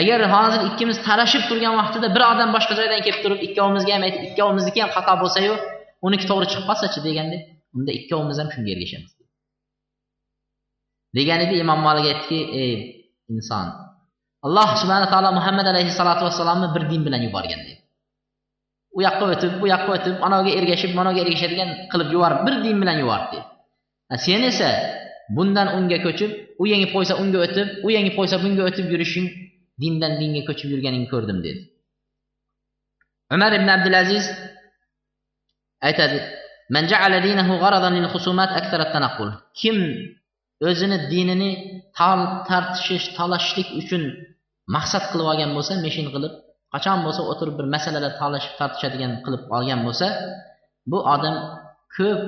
Agar hozir ikkimiz talashib turgan vaqtida bir odam boshqa joydan kelib turib ikkovimizga ham aytib ikkovimizniki ham xato bo'lsayu uniki to'g'ri chiqib qolsachi? deganda unda ikkovimiz ham shunga ergashamiz degan edi imom molik aytdiki ey inson alloh subhana taolo muhammad alayhissalotu vassalomni bir din bilan yuborgan deydi. U yoqqa o'tib bu yoqqa o'tib anavga ergashib manaviga ergashadigan qilib yuborib bir din bilan yubordi deydi. Sen esa bundan unga ko'chib u yengib qo'ysa unga o'tib u yengib qo'ysa bunga o'tib yurishing dindan dinga ko'chib yurganingni ko'rdim dedi umar ibn abdulaziz aytadi kim o'zini dinini tartishish talashishlik uchun maqsad qilib olgan bo'lsa meshin qilib qachon bo'lsa o'tirib bir masalalar talashib tortishadigan qilib olgan bo'lsa bu odam ko'p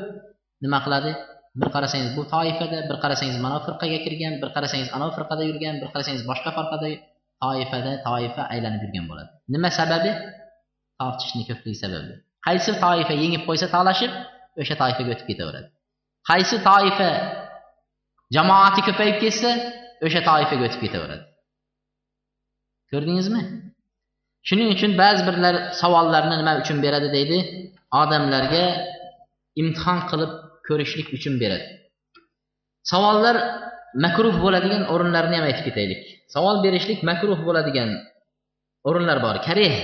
nima qiladi? Bir qarasangiz bu toifada bir qarasangiz mana firqaga kirgan bir qarasangiz anavi firqada yurgan bir qarasangiz boshqa firqada toifada toifa aylanib yurgan bo'ladi. Nima sababi? Tortishni ko'pligi sababli qaysi toifa yengib qo'ysa talashib o'sha toifaga o'tib ketaveradi. Qaysi toifa jamoati ko'payib ketsa o'sha toifaga o'tib ketaveradi. Ko'rdingizmi? Shuning uchun ba'zi birlar savollarni nima uchun beradi deydi? Odamlarga imtihon qilib ko'rishlik uchun beradi. Savollar makruh bo'ladigan o'rinlarni ham aytib ketaylik. Savol berishlik makruh bo'ladigan o'rinlar bor. Karih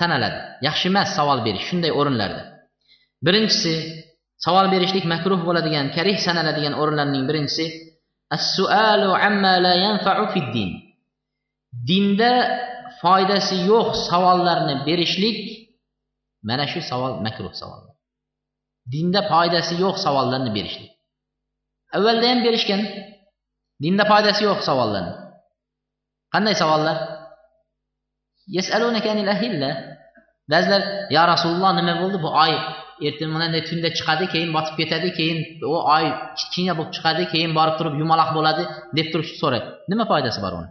sanaladi. Yaxshi emas savol berish shunday o'rinlarda. Birinchisi savol berishlik makruh bo'ladigan karih sanaladigan o'rinlarning birinchisi as-sualu amma la yanfa'u fid din. Dinda foydasi yo'q savollarni berishlik mana shu savol makruh savol dinda foydasi yo'q savollarni berishlik. Avvalda ham berishgan. Dinda foydasi yo'q savollarni. Qanday savollar? Ba'zilar yo rasululloh nima bo'ldi bu oy? Ertaga mana tunda chiqadi keyin botib ketadi keyin u oy kichkina bo'lib chiqadi keyin borib turib yumaloq bo'ladi deb turib so'raydi. Nima foydasi bor uni?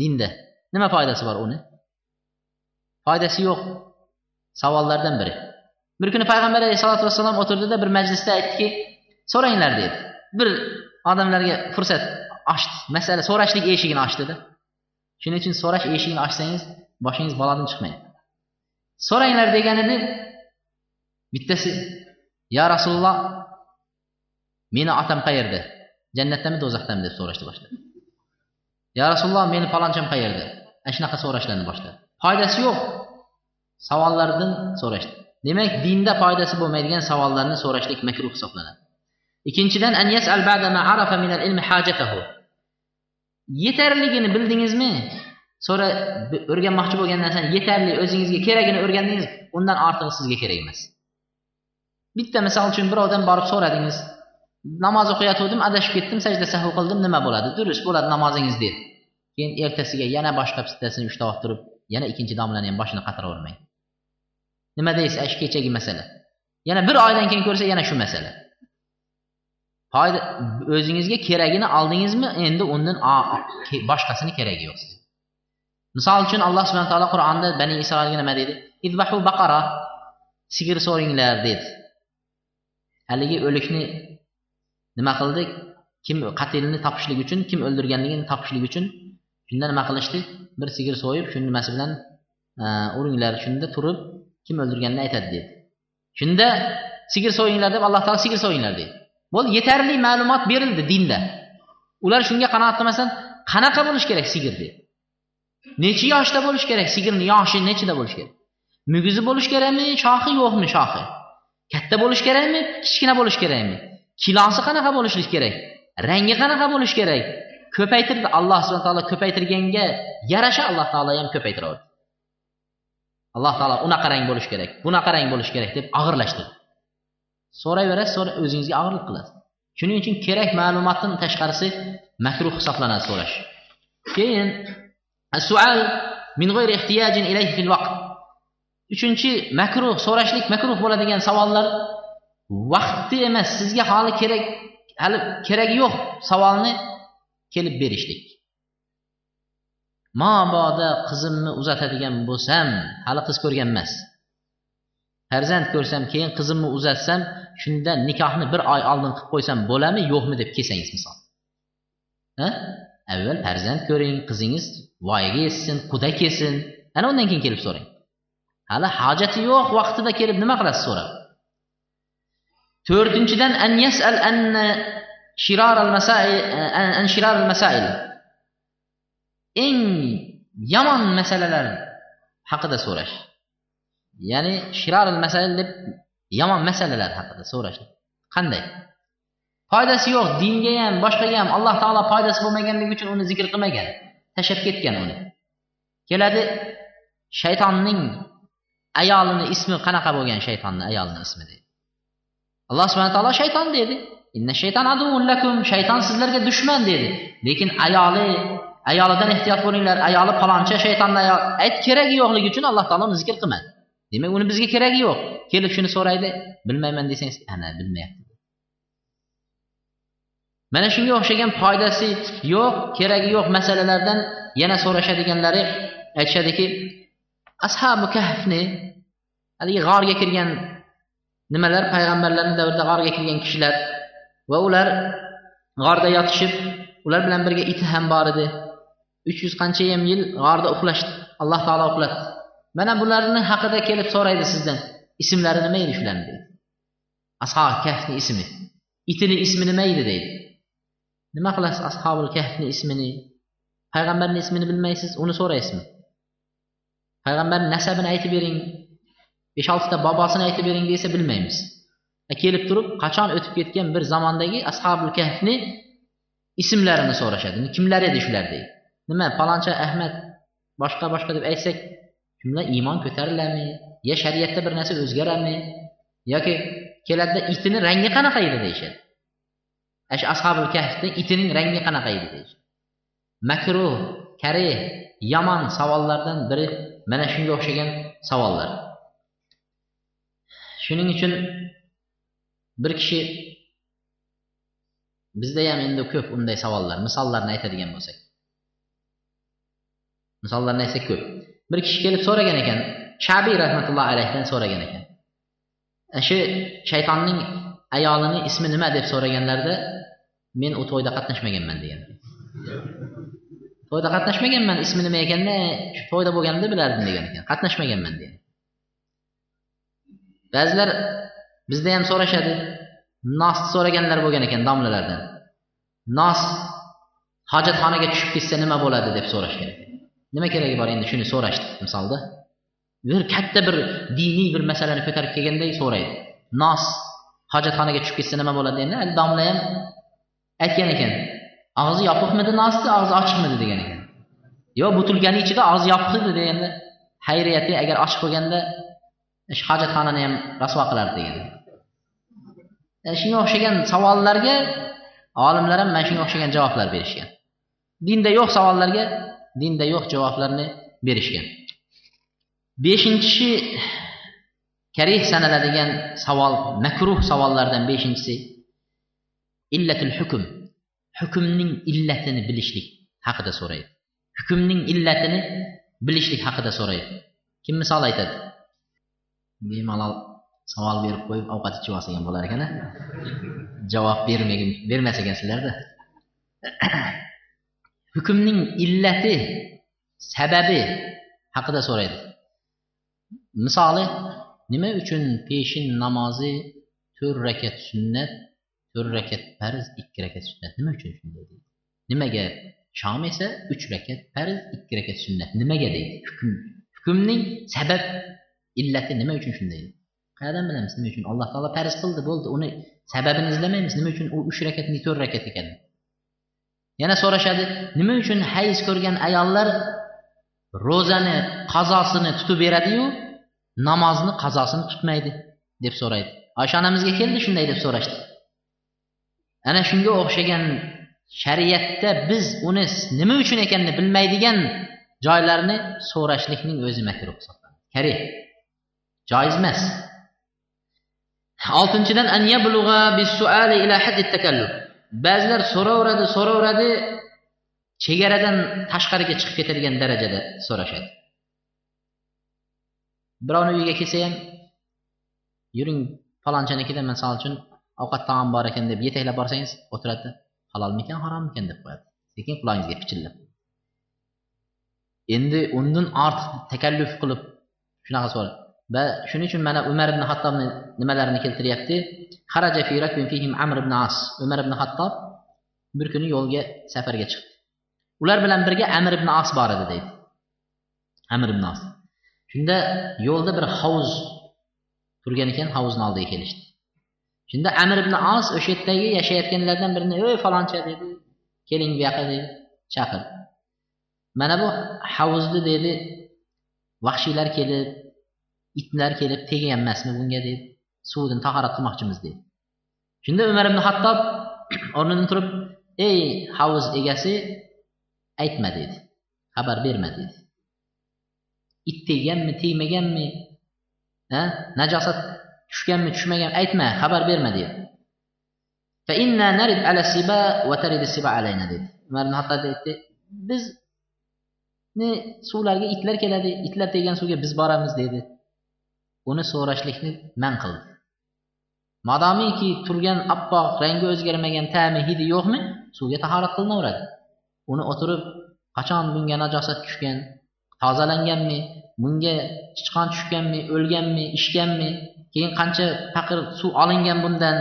Dinda nima foydasi bor uni? Foydasi yo'q savollardan biri. Bir kuni payg'ambar alayhisalotu vassalom o'tirdida bir majlisda aytdiki so'ranglar dedi. Bir odamlarga fursat ochdi masala so'rashlik eshigini ochdida shuning uchun so'rash eshigini ochsangiz boshingiz balodan chiqmaydi. So'ranglar degan edi bittasi yo rasululloh meni otam qayerda jannatdami do'zaxdami deb so'rashni boshladi Ya Rasululloh, meni faloncham qayerda? Ana shunaqa so'rashlarni boshladi. Foydasi yo'q. Savollardan so'rashdi. Demak, dinda foydasi bo'lmaydigan savollarni so'rashlik makruh hisoblanadi. Ikkinchidan an yas'al ba'da ma arafa min al-ilmi hajatahu. Yetarligini bildingizmi? So'ra o'rganmoqchi bo'lgan narsani yetarli o'zingizga keragini o'rgandingiz, undan ortig'i sizga kerak emas. Bitta misol uchun birovdan borib so'radingiz. Namoz o'qiyotgandim, adashib ketdim, sajda sahv qildim, nima bo'ladi? Durust bo'ladi namozingiz dedi. Keyin ertasiga yana boshqa bittasini ushlab turib, yana ikkinchi domlani ham boshini qatiravermang. Nima deysiz? shu kechagi masala. Yana bir oydan keyin ko'rsa yana shu masala. Foyda o'zingizga keragini oldingizmi? Endi undan boshqasini keragi yo'q sizga. Misol uchun Alloh subhanahu taolo Qur'onda Bani Isroilga nima dedi? Izbahu baqara sigir so'ringlar dedi. Haligi o'likni nima qildi? Kim qatilni topishlik uchun, kim o'ldirganligini topishlik uchun shunda nima qilishdi? Bir sigir so'yib, shuni nimasi bilan e, uringlar, shunda turib kim o'ldirganini aytadi dedi. Shunda sigir so'yinglar deb Alloh taolo sigir so'yinglar dedi. bo'ldi yetarli ma'lumot berildi dinda. Ular shunga qanoat qilmasan, qanaqa bo'lish kerak sigir dedi. Necha yoshda bo'lish kerak? Sigirni yoshi nechida bo'lishi kerak? Mugizi bo'lish kerakmi? Shoxi yo'qmi shoxi? Katta bo'lish kerakmi? Kichkina bo'lish kerakmi? Kilosi qanaqa bo'lishi kerak? Rangi qanaqa bo'lish kerak? Ko'paytirdi Alloh subhana taolo ko'paytirganga yarasha Alloh taolo ham ko'paytiradi. Alloh taolo unaqa rang bo'lish kerak, bunaqa rang bo'lish kerak deb og'irlashtirdi. So'rayverasiz, so'ra o'zingizga og'irlik qilasiz. Shuning uchun kerak ma'lumotdan tashqarisi makruh hisoblanadi so'rash. Keyin as-su'al min g'ayri ihtiyajin ilayhi fil vaqt. Uchinchi makruh so'rashlik makruh bo'ladigan savollar vaqti emas, sizga hali kerak hali keragi yo'q savolni kelib berishlik. Mabodo qizimni uzatadigan bo'lsam, hali qiz ko'rgan emas. Farzand ko'rsam, keyin qizimni uzatsam, shunda nikohni bir oy oldin qilib qo'ysam bo'ladimi, yo'qmi deb kelsangiz misol. Ha? Avval farzand ko'ring, qizingiz voyaga yetsin, quda kelsin, ana undan keyin kelib so'rang. Hali hojati yo'q, vaqtida kelib nima qilasiz so'rab. To'rtinchidan an yas'al an shirar al-masail an shirar al-masail. Eng yomon masalalar haqida so'rash. Ya'ni shirar al-masail deb yomon masalalar haqida so'rash. Qanday? Foydasi yo'q, dinga ham, boshqaga ham Alloh taolo foydasi bo'lmaganligi uchun uni zikr qilmagan, tashlab ketgan uni. Keladi shaytonning ayolini ismi qanaqa bo'lgan shaytonni ayolini ismi deydi. Alloh subhanahu taolo shayton dedi. Inna shayton lakum, shayton sizlarga dushman dedi. Lekin ayoli ayolidan ehtiyot bo'linglar, ayoli palonchi shaytonni ayol ayt keragi yo'qligi uchun Alloh taolo uni zikr qilmadi. Demak, uni bizga keragi yo'q. Kelib shuni so'raydi, bilmayman desangiz, ana bilmayapti. Mana shunga o'xshagan foydasi yo'q, keragi yo'q masalalardan yana so'rashadiganlari aytishadiki, ashabu kahfni haligi g'orga kirgan nimalar payg'ambarlarni davrida g'orga kirgan kishilar va ular g'orda yotishib, ular bilan birga iti ham bor edi. 300 qancha qanchayam yil g'orda uxlashdi. Alloh taolo uxlatdi. Mana bularni haqida kelib so'raydi sizdan. Ismlari nima edi shularni deydi. ashob kahfni ismi. Itini ismi nima edi deydi. Nima qilasiz ashabul kahfni ismini? Payg'ambarning ismini bilmaysiz, uni so'raysizmi? Payg'ambarning nasabini aytib bering. 5-6 ta bobosini aytib bering desa bilmaymiz. Kelib turib, qachon o'tib ketgan bir zamondagi ashabul kahfni ismlarini so'rashadi. Kimlar edi shular deydi. Nima, paloncha Ahmad boshqa boshqa deb aytsak, shundan iymon ko'tariladimi? Ya shariatda bir narsa o'zgaradimi? yoki keladida itini rangi qanaqa edi deyishadi. Ash ashobil kahfni itining rangi qanaqa edi deyishadi. Makruh, karih, yomon savollardan biri mana shunga o'xshagan savollar. Shuning uchun bir kishi bizda ham endi ko'p unday savollar, misollarni aytadigan bo'lsak. Misollarni aytsak ko'p. Bir kishi kelib so'ragan ekan, Shabiy rahmatullohi alayhidan so'ragan ekan. Shu shaytonning ayolini ismi nima deb so'raganlarda men u to'yda qatnashmaganman degan. To'yda qatnashmaganman, ismi nima ekanda, shu to'yda bo'lganimda bilardim degan ekan. Qatnashmaganman degan. Ba'zilar bizda ham so'rashadi. Nos so'raganlar bo'lgan ekan domlalardan. Nos hojatxonaga tushib ketsa nima bo'ladi deb so'rashgan nima keragi bor endi shuni so'rashdi misolda bir katta bir diniy bir masalani ko'tarib kelganday so'raydi nos hojatxonaga tushib ketsa nima bo'ladi endi domla ham aytgan ekan og'zi yopiqmidi nosni og'zi ochiqmidi degan ekan. Yo butilkani ichida og'zi yopiq edi deganda xayriyati agar ochiq bo'lganda hojatxonani ham rasvo qilardi degan e, shunga o'xshagan savollarga olimlar ham mana shunga o'xshagan javoblar berishgan. Dinda yo'q savollarga dinda yo'q javoblarni berishgan. Beshinchi karih sanaladigan savol makruh savollardan beshinchisi illatul hukm. Hukmning illatini bilishlik haqida so'raydi. Hukmning illatini bilishlik haqida so'raydi. Kim misol aytadi? Bemalol savol berib qo'yib ovqat ichib olsagan bo'lar ekan javob bermagin bermas ekansizlarda hukmning illati sababi haqida so'raydi. Misoli nima uchun peshin namozi to'rt rakat sunnat to'rt rakat farz ikki rakat sunnat? Nima uchun shunday deydi? Nimaga shom esa uch rakat farz ikki rakat sunnat? Nimaga deydi? Hukm hukmning sabab illati nima uchun shunday? Qayerdan bilamiz nima uchun? Alloh taolo farz qildi bo'ldi. Uni sababini izlamaymiz. Nima uchun u uch rakat to'rt rakat ekan? Yana so'rashadi nima uchun hayz ko'rgan ayollar ro'zani qazosini tutib beradiyu? Namozni qazosini tutmaydi deb so'raydi. Oysha onamizga keldi shunday deb so'rashdi. Ana shunga o'xshagan shariatda biz uni nima uchun ekanini bilmaydigan joylarni so'rashlikning o'zi makruh hisoblanadi. Karih joiz emas. Oltinchidan ba'zilar so'raveradi so'raveradi chegaradan tashqariga chiqib ketadigan darajada so'rashadi. Birovni uyiga kelsa ham yuring palonchanikida misol uchun ovqat taom bor ekan deb yetaklab borsangiz o'tiradi. Halolmikan harommikan deb qo'yadi. Sekin qulog'ingizga pichillab. Endi undan ortiq takalluf qilib shunaqa so'ra. Va shuning uchun mana umar ibn hattobni nimalarini keltiryapti? Amr ibn as. Umar ibn hattob bir kuni yo'lga safarga chiqdi. Ular bilan birga amir ibn as bor edi deydi. Amir ibn as. Shunda yo'lda bir hovuz turgan ekan hovuzni oldiga kelishdi. Shunda amir ibn as o'sha yerdagi yashayotganlardan birini ey faloncha dedi. Keling bu yoqqa dedi. Chaqir mana bu hovuzni dedi vahshiylar kelib itlar kelib tegayanmasmi bunga dedi. Suvdan tahorat qilmoqchimiz dedi. Shunda umar ibn hattob o'rnidan turib ey hovuz egasi aytma dedi. Xabar berma dedi. It tegganmi tegmaganmi najosat tushganmi tushmagan aytma xabar berma dedi. Umar ibn hattob aytdi bizni suvlarga itlar keladi itlar tegan suvga biz boramiz dedi. Uni so'rashlikni man qildi. Madomiki turgan oppoq rangi o'zgarmagan ta'mi hidi yo'qmi suvga tahorat qilinaveradi. Uni o'tirib qachon bunga najosat tushgan tozalanganmi bunga sichqon tushganmi o'lganmi ishganmi keyin qancha paqir suv olingan bundan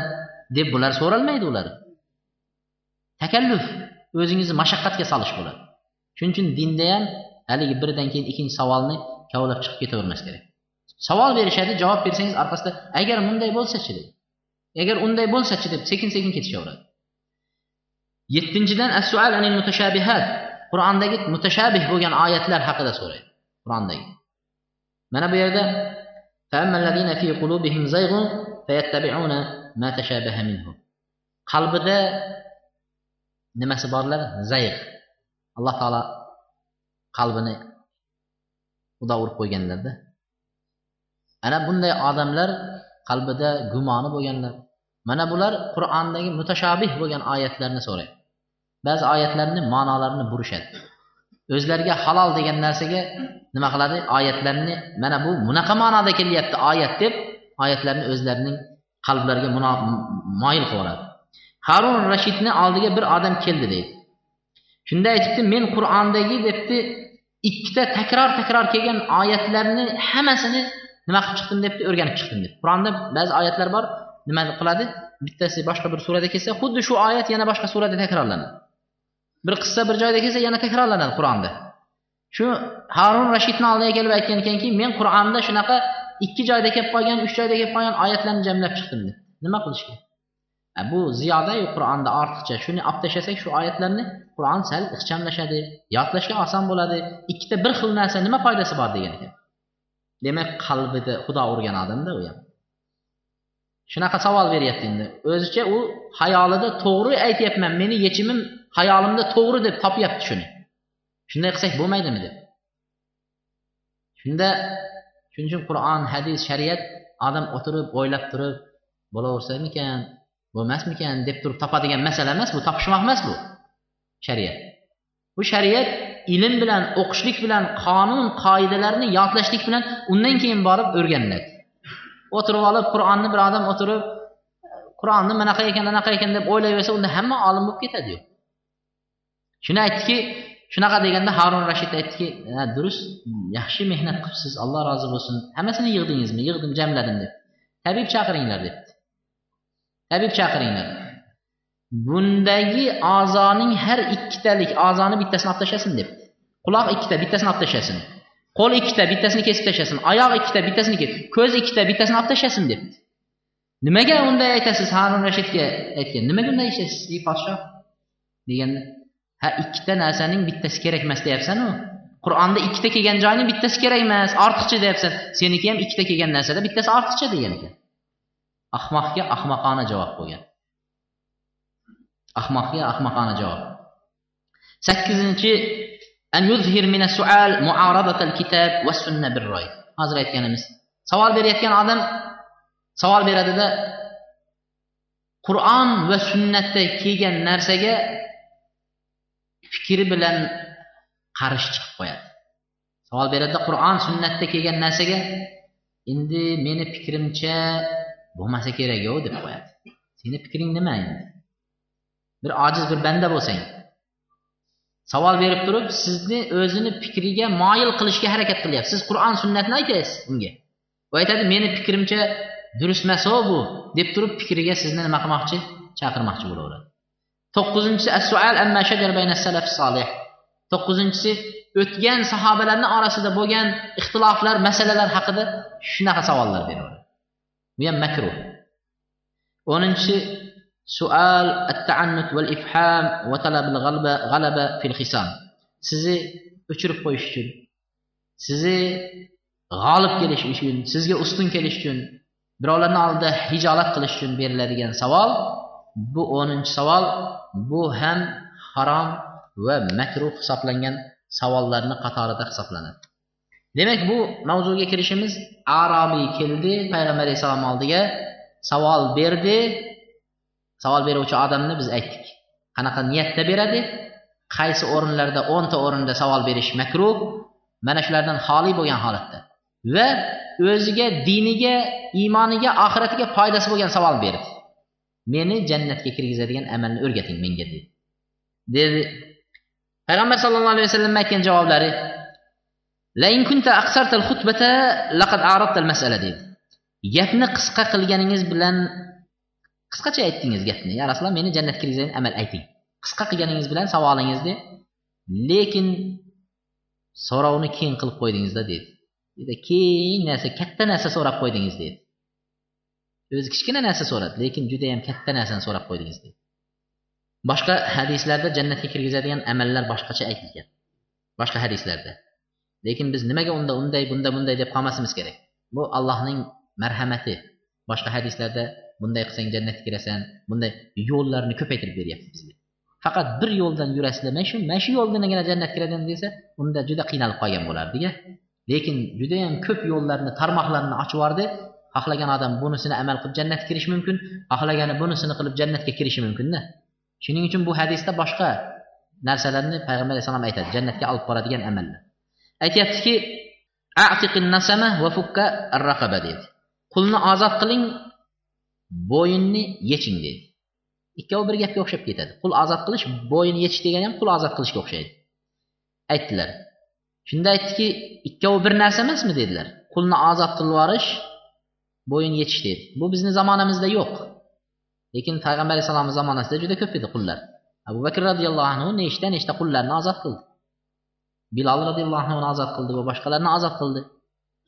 deb bular so'ralmaydi ular. Takalluf o'zingizni mashaqqatga solish bo'ladi. Shuning uchun dinda ham haligi biridan keyin ikkinchi savolni kavlab chiqib ketavermas kerak. Savol berishadi javob bersangiz orqasida agar bunday bo'lsachi deb. Agar unday bo'lsachi deb sekin sekin ketishaveradi yettinchidan qur'ondagi mutashabih bo'lgan oyatlar haqida so'raydi. Qur'ondagi. Mana bu yerda qalbida nimasi borlar? Zayg. Alloh taolo qalbini xudo urib qo'yganlarda ana bunday odamlar qalbida gumoni bo'lganlar. Mana bular qur'ondagi mutashabih bo'lgan oyatlarni so'raydi. Ba'zi oyatlarni ma'nolarini burishadi. O'zlariga halol degan narsaga nima qiladi? Oyatlarni mana bu bunaqa ma'noda kelyapti oyat deb oyatlarni o'zlarining qalblariga moyil qilib yuboradi harun rashidni oldiga bir odam keldi deydi. Shunda aytibdi men qur'ondagi debdi ikkita takror takror kelgan oyatlarni hammasini nima qilib chiqdim debdi o'rganib chiqdim deb qur'onda ba'zi oyatlar bor nima qiladi? Bittasi boshqa bir surada kelsa xuddi shu oyat yana boshqa surada takrorlanadi. Bir qissa bir joyda kelsa yana takrorlanadi qur'onda. Shu harun rashidni oldiga kelib aytgan ekanki men qur'onda shunaqa ikki joyda kelib qolgan uch joyda kelib qolgan oyatlarni jamlab chiqdim deb nima qilish kerak bu ziyodayu qur'onda ortiqcha. Shuni olib tashlasak shu oyatlarni qur'on sal ixchamlashadi yodlashga oson bo'ladi. Ikkita bir xil narsa nima foydasi bor degan ekan. Demak qalbida xudo urgan odamda u ham. Shunaqa savol beryapti endi. O'zicha u xayolida to'g'ri aytyapman meni yechimim hayolimda to'g'ri deb topyapti shuni. Shunday qilsak bo'lmaydimi deb. Shunda shuning uchun qur'on hadis shariat odam o'tirib o'ylab turib bo'laversamikan bo'lmasmikan deb turib topadigan masala emas bu topishmoq emas bu shariat. Bu shariat ilm bilan o'qishlik bilan qonun qoidalarni yodlashlik bilan undan keyin borib o'rganiladi. O'tirib olib qur'onni bir odam o'tirib qur'onni manaqa ekan anaqa ekan deb o'ylayversa unda hamma olim bo'lib ketadi shuni aytdiki shunaqa deganda harun rashid aytdiki durust yaxshi mehnat qilibsiz alloh rozi bo'lsin hammasini yig'dingizmi yig'dim jamladim deb tabib chaqiringlar debdi tabib chaqiringlar bundagi a'zoning har ikkitalik a'zoni bittasini olib tashlasin debdi quloq ikkita bittasini olib tashlasin qo'l ikkita bittasini kesib tashlasin oyoq ikkita bittasini ko'z ikkita bittasini olib tashlasin debdi nimaga unday aytasiz harun rashidga aytgan nimaga unday ishlaysiz ey podshoh deganda ha ikkita narsaning bittasi kerak emas deyapsanu. Qur'onda ikkita kelgan joyni bittasi kerak emas ortiqcha deyapsan. Seniki ham ikkita kelgan narsada bittasi ortiqcha degan ekan. Ahmoqga ahmoqona javob bo'lgan ahmoqga ahmoqona javob. Sakkizinchi an yuzhir sunna bir hozir aytganimiz. Savol berayotgan odam savol beradida qur'on va sunnatda kelgan narsaga fikri bilan qarish chiqib qo'yadi. Savol beradida qur'on sunnatda kelgan narsaga endi meni fikrimcha bo'lmasa kerak yov deb qo'yadi. Seni fikring nima endi? Bir ojiz bir banda bo'lsang. Savol berib turib sizni o'zini fikriga moyil qilishga harakat qilyapsiz siz qur'on sunnatni aytasiz unga. U aytadi meni fikrimcha durust emas bu deb turib fikriga sizni nima qilmoqchi? Chaqirmoqchi bo'laveradi. To'qqizinchisi to'qqizinchisi o'tgan sahobalarni orasida bo'lgan ixtiloflar masalalar haqida shunaqa savollar beraveradi bu ham makruh. O'ninchisi sual at-ta'annut val ifham va talab al-g'alaba g'alaba fil hisam sizni o'chirib qo'yish uchun sizni g'olib kelish uchun sizga ustun kelish uchun birovlarni oldida hijolat qilish uchun beriladigan savol. Bu o'ninchi savol. Bu ham harom va makruh hisoblangan savollarni qatorida hisoblanadi. Demak bu mavzuga kirishimiz arobiy keldi payg'ambar alayhissalom oldiga savol berdi. Savol beruvchi odamni biz aytdik. Qanaqa niyatda beradi? Qaysi o'rinlarda o'nta o'rinda savol berish makruh? Mana shulardan xoli bo'lgan holatda. Va o'ziga diniga iymoniga oxiratiga foydasi bo'lgan savol berdi. Meni jannatga kirgizadigan amalni o'rgating menga dedi. Dedi. Payg'ambar sallallohu alayhi vasallam aytgan javoblari dedi. Gapni qisqa qilganingiz bilan qisqacha aytdingiz gapni. Ya rasululloh meni jannatga kirgizadigan amal ayting. Qisqa qilganingiz bilan savolingizni lekin so'rovni keng qilib qo'ydingizda dedi. Juda keng narsa katta narsa so'rab qo'ydingiz dedi. O'zi kichkina narsa so'radi lekin judayam katta narsani so'rab qo'ydingiz deydi boshqa hadislarda jannatga kirgizadigan amallar boshqacha aytilgan. Boshqa hadislarda. Lekin biz nimaga unda unday bunda bunday deb qolmasimiz kerak. Bu allohning marhamati. Boshqa hadislarda bunday qilsang jannatga kirasan bunday yo'llarni ko'paytirib beryapti bizga. Faqat bir yo'ldan yurasizlar mana shu mana shu yo'ldangina jannatga kiradigan desa unda juda qiynalib qolgan bo'lardik lekin judayam ko'p yo'llarni tarmoqlarni ochib yubordi xohlagan odam bunisini amal qilib jannatga kirishi mumkin xohlagani bunisini qilib jannatga kirishi mumkinda. Shuning uchun bu hadisda boshqa narsalarni payg'ambar alayhissalom aytadi jannatga olib boradigan amallar. Aytyaptiki dedi. Qulni ozod qiling bo'yinni yeching dedi. Ikkovi bir gapga o'xshab ketadi. Qul ozod qilish bo'yinni yechish degani ham qul ozod qilishga o'xshaydi. Aytdilar. Shunda aytdiki ikkovi bir narsa emasmi? dedilar. Qulni ozod qilib yuborish bo'yin yechish deydi bu bizni zamonamizda yo'q. Lekin payg'ambar alayhissalomni zamonasida juda ko'p edi qullar. Abu bakr roziyallohu anhu nechta nechta qullarni ozod qildi? Bilol roziyallohu anhuni ozod qildi va boshqalarni ozod qildi.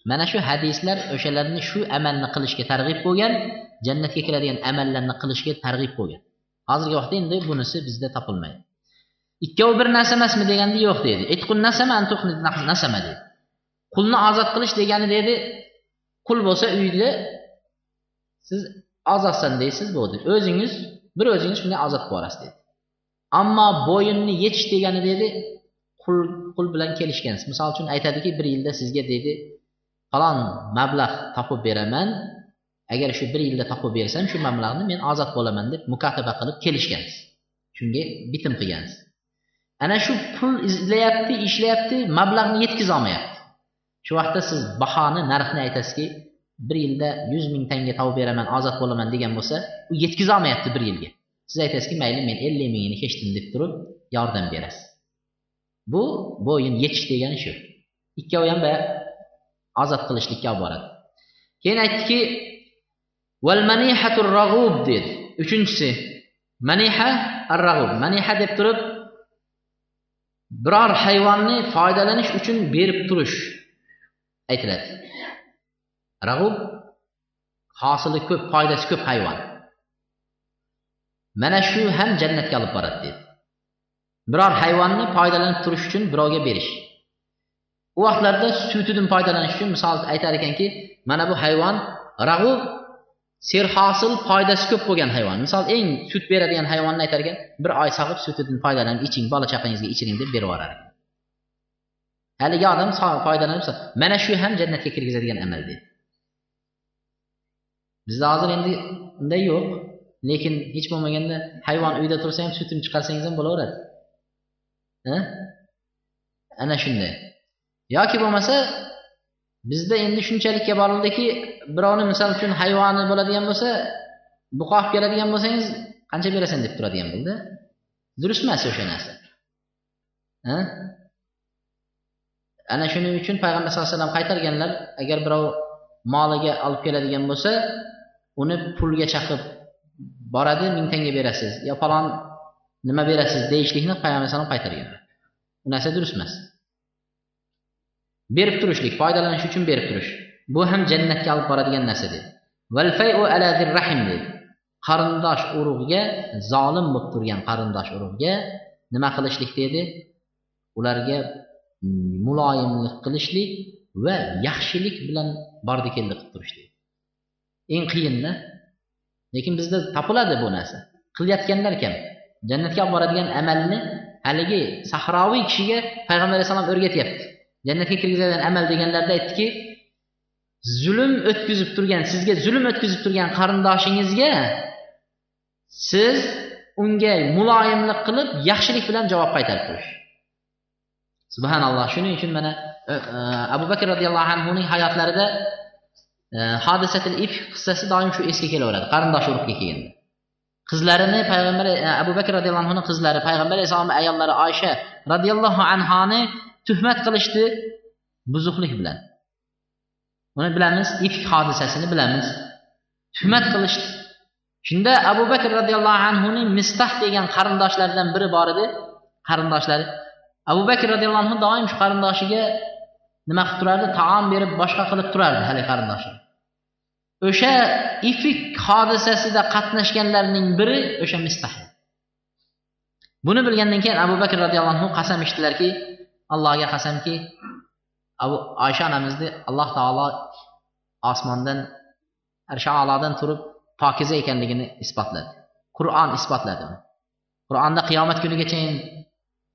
Mana shu hadislar o'shalarni shu amalni qilishga targ'ib bo'lgan jannatga kiradigan amallarni qilishga targ'ib bo'lgan. Hozirgi vaqtda endi bunisi bizda topilmaydi. Ikkovi bir narsa emasmi deganda yo'q deydi nasama deydi qulni ozod qilish degani deydi qul bo'lsa uyda siz ozodsan deysiz bo'ldi o'zingiz bir o'zingiz shunday ozod qilib yuborasiz deydi ammo bo'yinni yechish degani deydi qul qul bilan kelishgansiz misol uchun aytadiki bir yilda sizga deydi falon mablag' topib beraman. Agar shu bir yilda topib bersam shu mablag'ni men ozod bo'laman deb mukotaba qilib kelishgansiz. Shunga bitim qilgansiz. Ana shu pul izlayapti ishlayapti mablag'ni yetkazolmayapti shu vaqtda siz bahoni narxni aytasizki bir yilda yuz ming tanga topib beraman ozod bo'laman degan bo'lsa u yetkazolmayapti bir yilga. Siz aytasizki mayli men ellik mingini hechdim deb turib yordam berasiz. Bu bo'yin yechish degani shu. Ikkovi ham boya ozod qilishlikka olib boradi keyin aytdiki val manihatur rag'ub dedi. Uchinchisi maniha ar rag'ub maniha deb turib biror hayvonni foydalanish uchun berib turish. Aytiladi. Rag'ub hosili ko'p foydasi ko'p hayvon. Mana shu ham jannatga olib boradi dedi. Biror hayvonni foydalanib turish uchun birovga berish. U vaqtlarda sutidan foydalanish uchun misol aytar ekanki mana bu hayvon rag'ub serhosil foydasi ko'p bo'lgan hayvon. Misol eng sut beradigan hayvonni aytar ekan bir oy sog'ib sutidan foydalanib iching bola chaqangizga ichiring deb berib yuborar ekan. Haligi odam foydalanib mana shu ham jannatga kirgizadigan amal deydi bizda hozir endi unday yo'q lekin hech bo'lmaganda hayvon uyda tursa ham sutini chiqarsangiz ham bo'laveradi. Ana shunday. Yoki bo'lmasa bizda endi shunchalikka borildiki birovni misol uchun hayvoni bo'ladigan bo'lsa buqa olib keladigan bo'lsangiz qancha berasan deb turadigan bo'ldi. Durust emas o'sha narsa? Ana shuning uchun payg'ambar sallallohu alayhi vasallam qaytarganlar agar birov moliga olib keladigan bo'lsa uni pulga chaqib boradi ming tanga berasiz. Yo falon nima berasiz? deyishlikni payg'ambar alayhisalom qaytarganlar. Bu narsa durust emas. Berib turishlik foydalanish uchun berib turish. Bu ham jannatga olib boradigan narsa dedi. Rahim dedi. Qarindosh urug'ga zolim bo'lib turgan qarindosh urug'ga nima qilishlik? dedi. Ularga muloyimlik qilishlik va yaxshilik bilan bordi keldi qilib turishlik eng qiyinda lekin bizda topiladi bu narsa qilayotganlar kam jannatga olib boradigan amalni haligi sahroviy kishiga payg'ambar alayhissalom o'rgatyapti jannatga kirgizadigan amal deganlarda aytdiki zulm o'tkazib turgan sizga zulm o'tkazib turgan qarindoshingizga siz unga muloyimlik qilib yaxshilik bilan javob qaytarib turish subhanalloh. Shuning uchun mana e, e, abu bakr roziyallohu anhuning hayotlarida e, hodisatil if qissasi doim shu esga kelaveradi. Qarindosh urug'ga kelganda qizlarini payg'ambar abu bakr roziyallohu anhuni qizlari payg'ambar alayhissalomni ayollari oysha roziyallohu anhoni tuhmat qilishdi buzuqlik bilan. Uni bilamiz ifk hodisasini bilamiz. Tuhmat qilishdi. Shunda abu bakr roziyallohu anhuning mistah degan qarindoshlaridan biri bor edi. Qarindoshlari abu bakr roziyallohu anhu doim shu qarindoshiga nima qilib turardi? Taom berib boshqa qilib turardi haligi qarindoshi. O'sha ifk hodisasida qatnashganlarning biri o'sha mistah buni bilgandan keyin abu bakr roziyallohu anhu qasam ichdilarki allohga qasamki abu oysha onamizni alloh taolo osmondan arsha alodan turib pokiza ekanligini isbotladi. Qur'on isbotladi qur'onda qiyomat kunigacha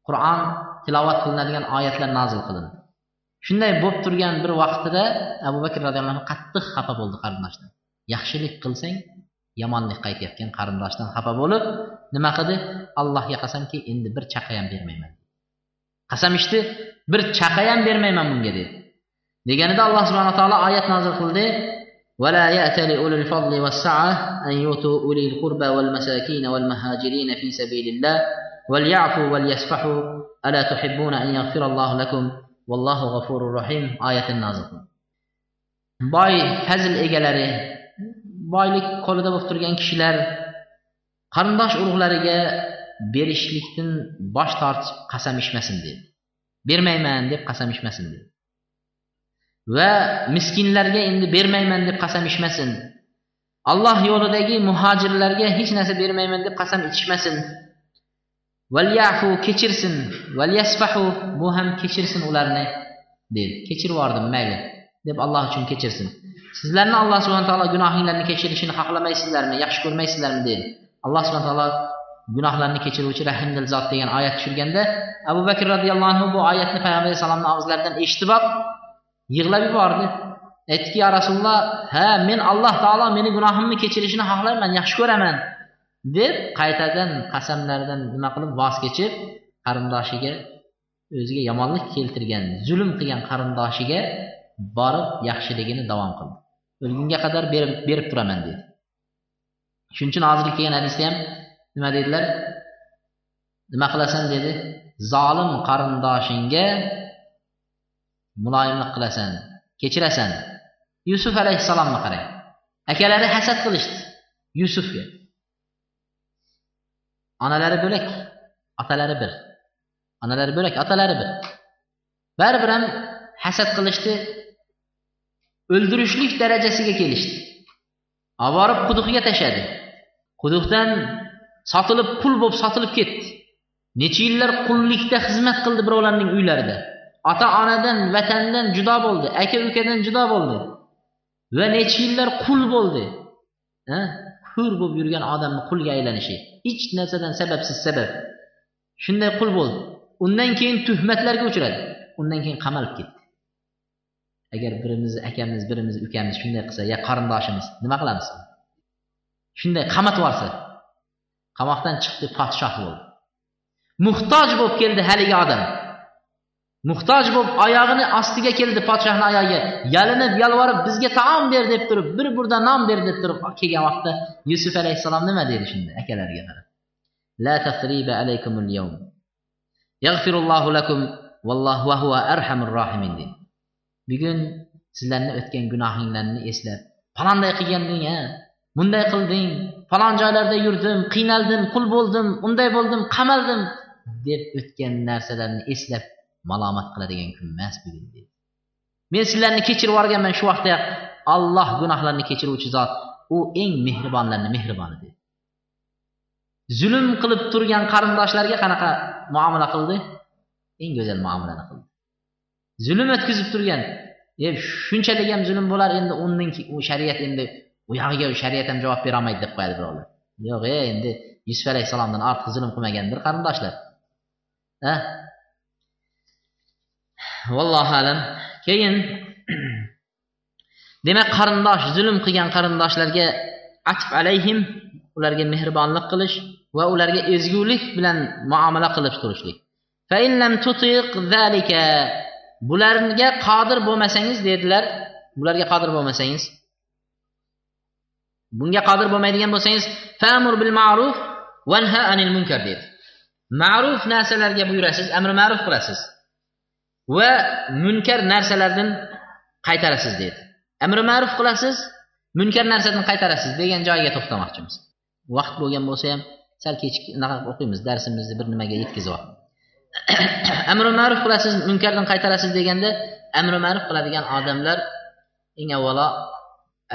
qur'on tilovat qilinadigan oyatlar nozil qilindi shunday bo'lib turgan bir vaqtida abu bakr roziyallohu anhu qattiq xafa bo'ldi qarindoshdan yaxshilik qilsang yomonlik qaytayotgan qarindoshdan xafa bo'lib nima qildi allohga qasamki endi bir chaqa ham bermayman qasam ichdi bir chaqa ham bermayman bunga dedi deganida alloh subhana taolo oyat nozil qildi ولا يأتل أولي الفضل والسعة أن يؤتوا أولي القربى والمساكين والمهاجرين في سبيل الله وليعفوا وليصفحوا ألا تحبون أن يغفر الله لكم والله غفور رحيم آية نازل boy fazl egalari boylik qo'lida bo'lib turgan kishilar qarindosh urug'lariga berishlikdan bosh tortib qasam ichmasin dedi bermayman deb qasam ichmasin dedi va miskinlarga endi bermayman deb qasam ichmasin alloh yo'lidagi muhojirlarga hech narsa bermayman deb qasam ichishmasin Valyafu kechirsin. Valyasfahu bu ham kechirsin ularni. Dedi kechirib yubordim mayli. Deb alloh uchun kechirsin. Sizlarni alloh subhana taolo gunohinglarni kechirishini xohlamaysizlarmi yaxshi ko'rmaysizlarmi dedi alloh subhana taolo gunohlarni kechiruvchi rahimdil zot degan oyat tushirganda abu bakr roziyallohu anhu bu oyatni payg'ambar alayhissalomni og'izlaridan eshitib yig'lab yubordi. Aytdiki yo rasululloh ha men alloh taolo meni gunohimni kechirishini xohlayman yaxshi ko'raman. Deb qaytadan qasamlardan nima qilib voz kechib qarindoshiga o'ziga yomonlik keltirgan zulm qilgan qarindoshiga borib yaxshiligini davom qildi. O'lgunga qadar berib, berib turaman dedi. Shuning uchun hozir kelgan hadisda ham nima dedilar? Nima qilasan dedi? Zolim qarindoshingga muloyimlik qilasan kechirasan. Yusuf alayhissalomni qarang. Akalari hasad qilishdi yusufga. Onalari bo'lak otalari bir. Onalari bo'lak otalari bir. Baribir ham hasad qilishdi o'ldirishlik darajasiga kelishdi. Olib borib quduqqa tashladi. Quduqdan sotilib qul bo'lib sotilib ketdi. Necha yillar qullikda xizmat qildi birovlarning uylarida. Ota onadan vatandan judo bo'ldi aka ukadan judo bo'ldi. Va necha yillar qul bo'ldi. Hur bo'lib yurgan odamni qulga aylanishi. Hech narsadan sababsiz sabab. Shunday qul bo'ldi undan keyin tuhmatlarga uchradi. Undan keyin qamalib ketdi. Agar birimiz akamiz birimiz ukamiz shunday qilsa ya qarindoshimiz nima qilamiz? Shunday qamatib yuborsa qamoqdan chiqdi podshoh bo'ldi. Muhtoj bo'lib keldi haligi odam. Muhtoj bo'lib oyog'ini ostiga keldi podshohni oyog'iga. Yalinib yalvorib bizga taom ber deb turib bir burda non ber deb turib kelgan vaqtda yusuf alayhissalom nima dedi shunda akalariga qarab? La tasriba alaykumul yawm. Yaghfirullohu lakum vallohu va huva arhamur rohimin dedi bugun sizlarni o'tgan gunohinglarni eslab palonday qilganding a bunday qilding falon joylarda yurdim qiynaldim qul bo'ldim unday bo'ldim qamaldim deb o'tgan narsalarni eslab malomat qiladigan kun emas bugun dedi. Men sizlarni kechirib yuborganman shu vaqtda alloh gunohlarni kechiruvchi zot u eng mehribonlarni mehriboni dedi. Zulm qilib turgan qarindoshlarga qanaqa muomala qildi? Eng go'zal muomalani qildi. Zulm o'tkazib turgan e shunchalik ham zulm bo'lar endi undan u shariat endi u yog'iga shariat ham javob berolmaydi deb qo'yadi birovlar. Yo'q e endi yusuf alayhissalomdan ortiq zulm qilmagandir qarindoshlar. A? Vallohu alam. Keyin demak qarindosh zulm qilgan qarindoshlarga atf alayhim ularga mehribonlik qilish va ularga ezgulik bilan muomala qilib turishlik. Bularga qodir bo'lmasangiz dedilar bularga qodir bo'lmasangiz bunga qodir bo'lmaydigan bo'lsangiz famur bil ma'ruf vanha anil munkar dedi. Ma'ruf narsalarga buyurasiz amri ma'ruf qilasiz. Va munkar narsalardan qaytarasiz dedi amri ma'ruf qilasiz munkar narsadan qaytarasiz degan joyiga to'xtamoqchimiz. Vaqt bo'lgan bo'lsa ham sal kechik unaqa o'qiymiz darsimizni bir nimaga yetkazib amri ma'ruf qilasiz munkardan qaytarasiz deganda amri ma'ruf qiladigan odamlar eng avvalo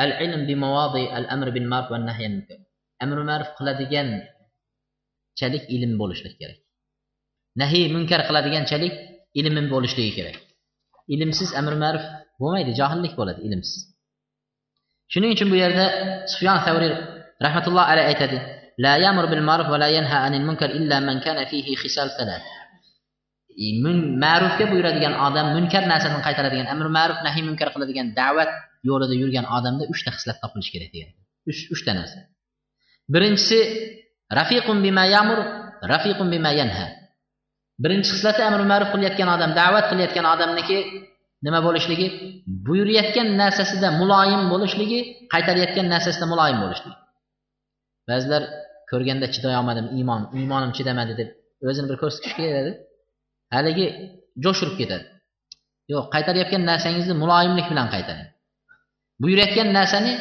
al ilm bi mavodi al amr bil ma'ruf va nahy munkar. Amri ma'ruf qiladiganchalik ilm bo'lishlik kerak. Nahiy munkar qiladiganchalik ilmim bo'lishligi kerak. Ilmsiz amr ma'ruf bo'lmaydi johillik bo'ladi ilmsiz. Shuning uchun bu yerda sufyon tavriy rahmatulloh alayhi aytadi la yamur bil ma'ruf va la yanha anil munkar illa man kana fihi xisal salat e, ma'rufga buyuradigan odam munkar narsani qaytaradigan amr ma'ruf nahiy munkar qiladigan da'vat yo'lida yurgan odamda uchta xislat topilishi kerak degan. 3 uchta narsa. Birinchisi rafiqun bima yamur rafiqun bima yanha. Birinchi xislati amri ma'ruf qilayotgan odam da'vat qilayotgan odamniki nima bo'lishligi buyurayotgan narsasida muloyim bo'lishligi qaytarayotgan narsasida muloyim bo'lishligi. Ba'zilar ko'rganda chiday olmadim iymon iymonim chidamadi deb o'zini bir ko'rsatish keladi. Haligi jo'shirib ketadi. Yo'q qaytarayotgan narsangizni muloyimlik bilan qaytaring. Buyurayotgan narsani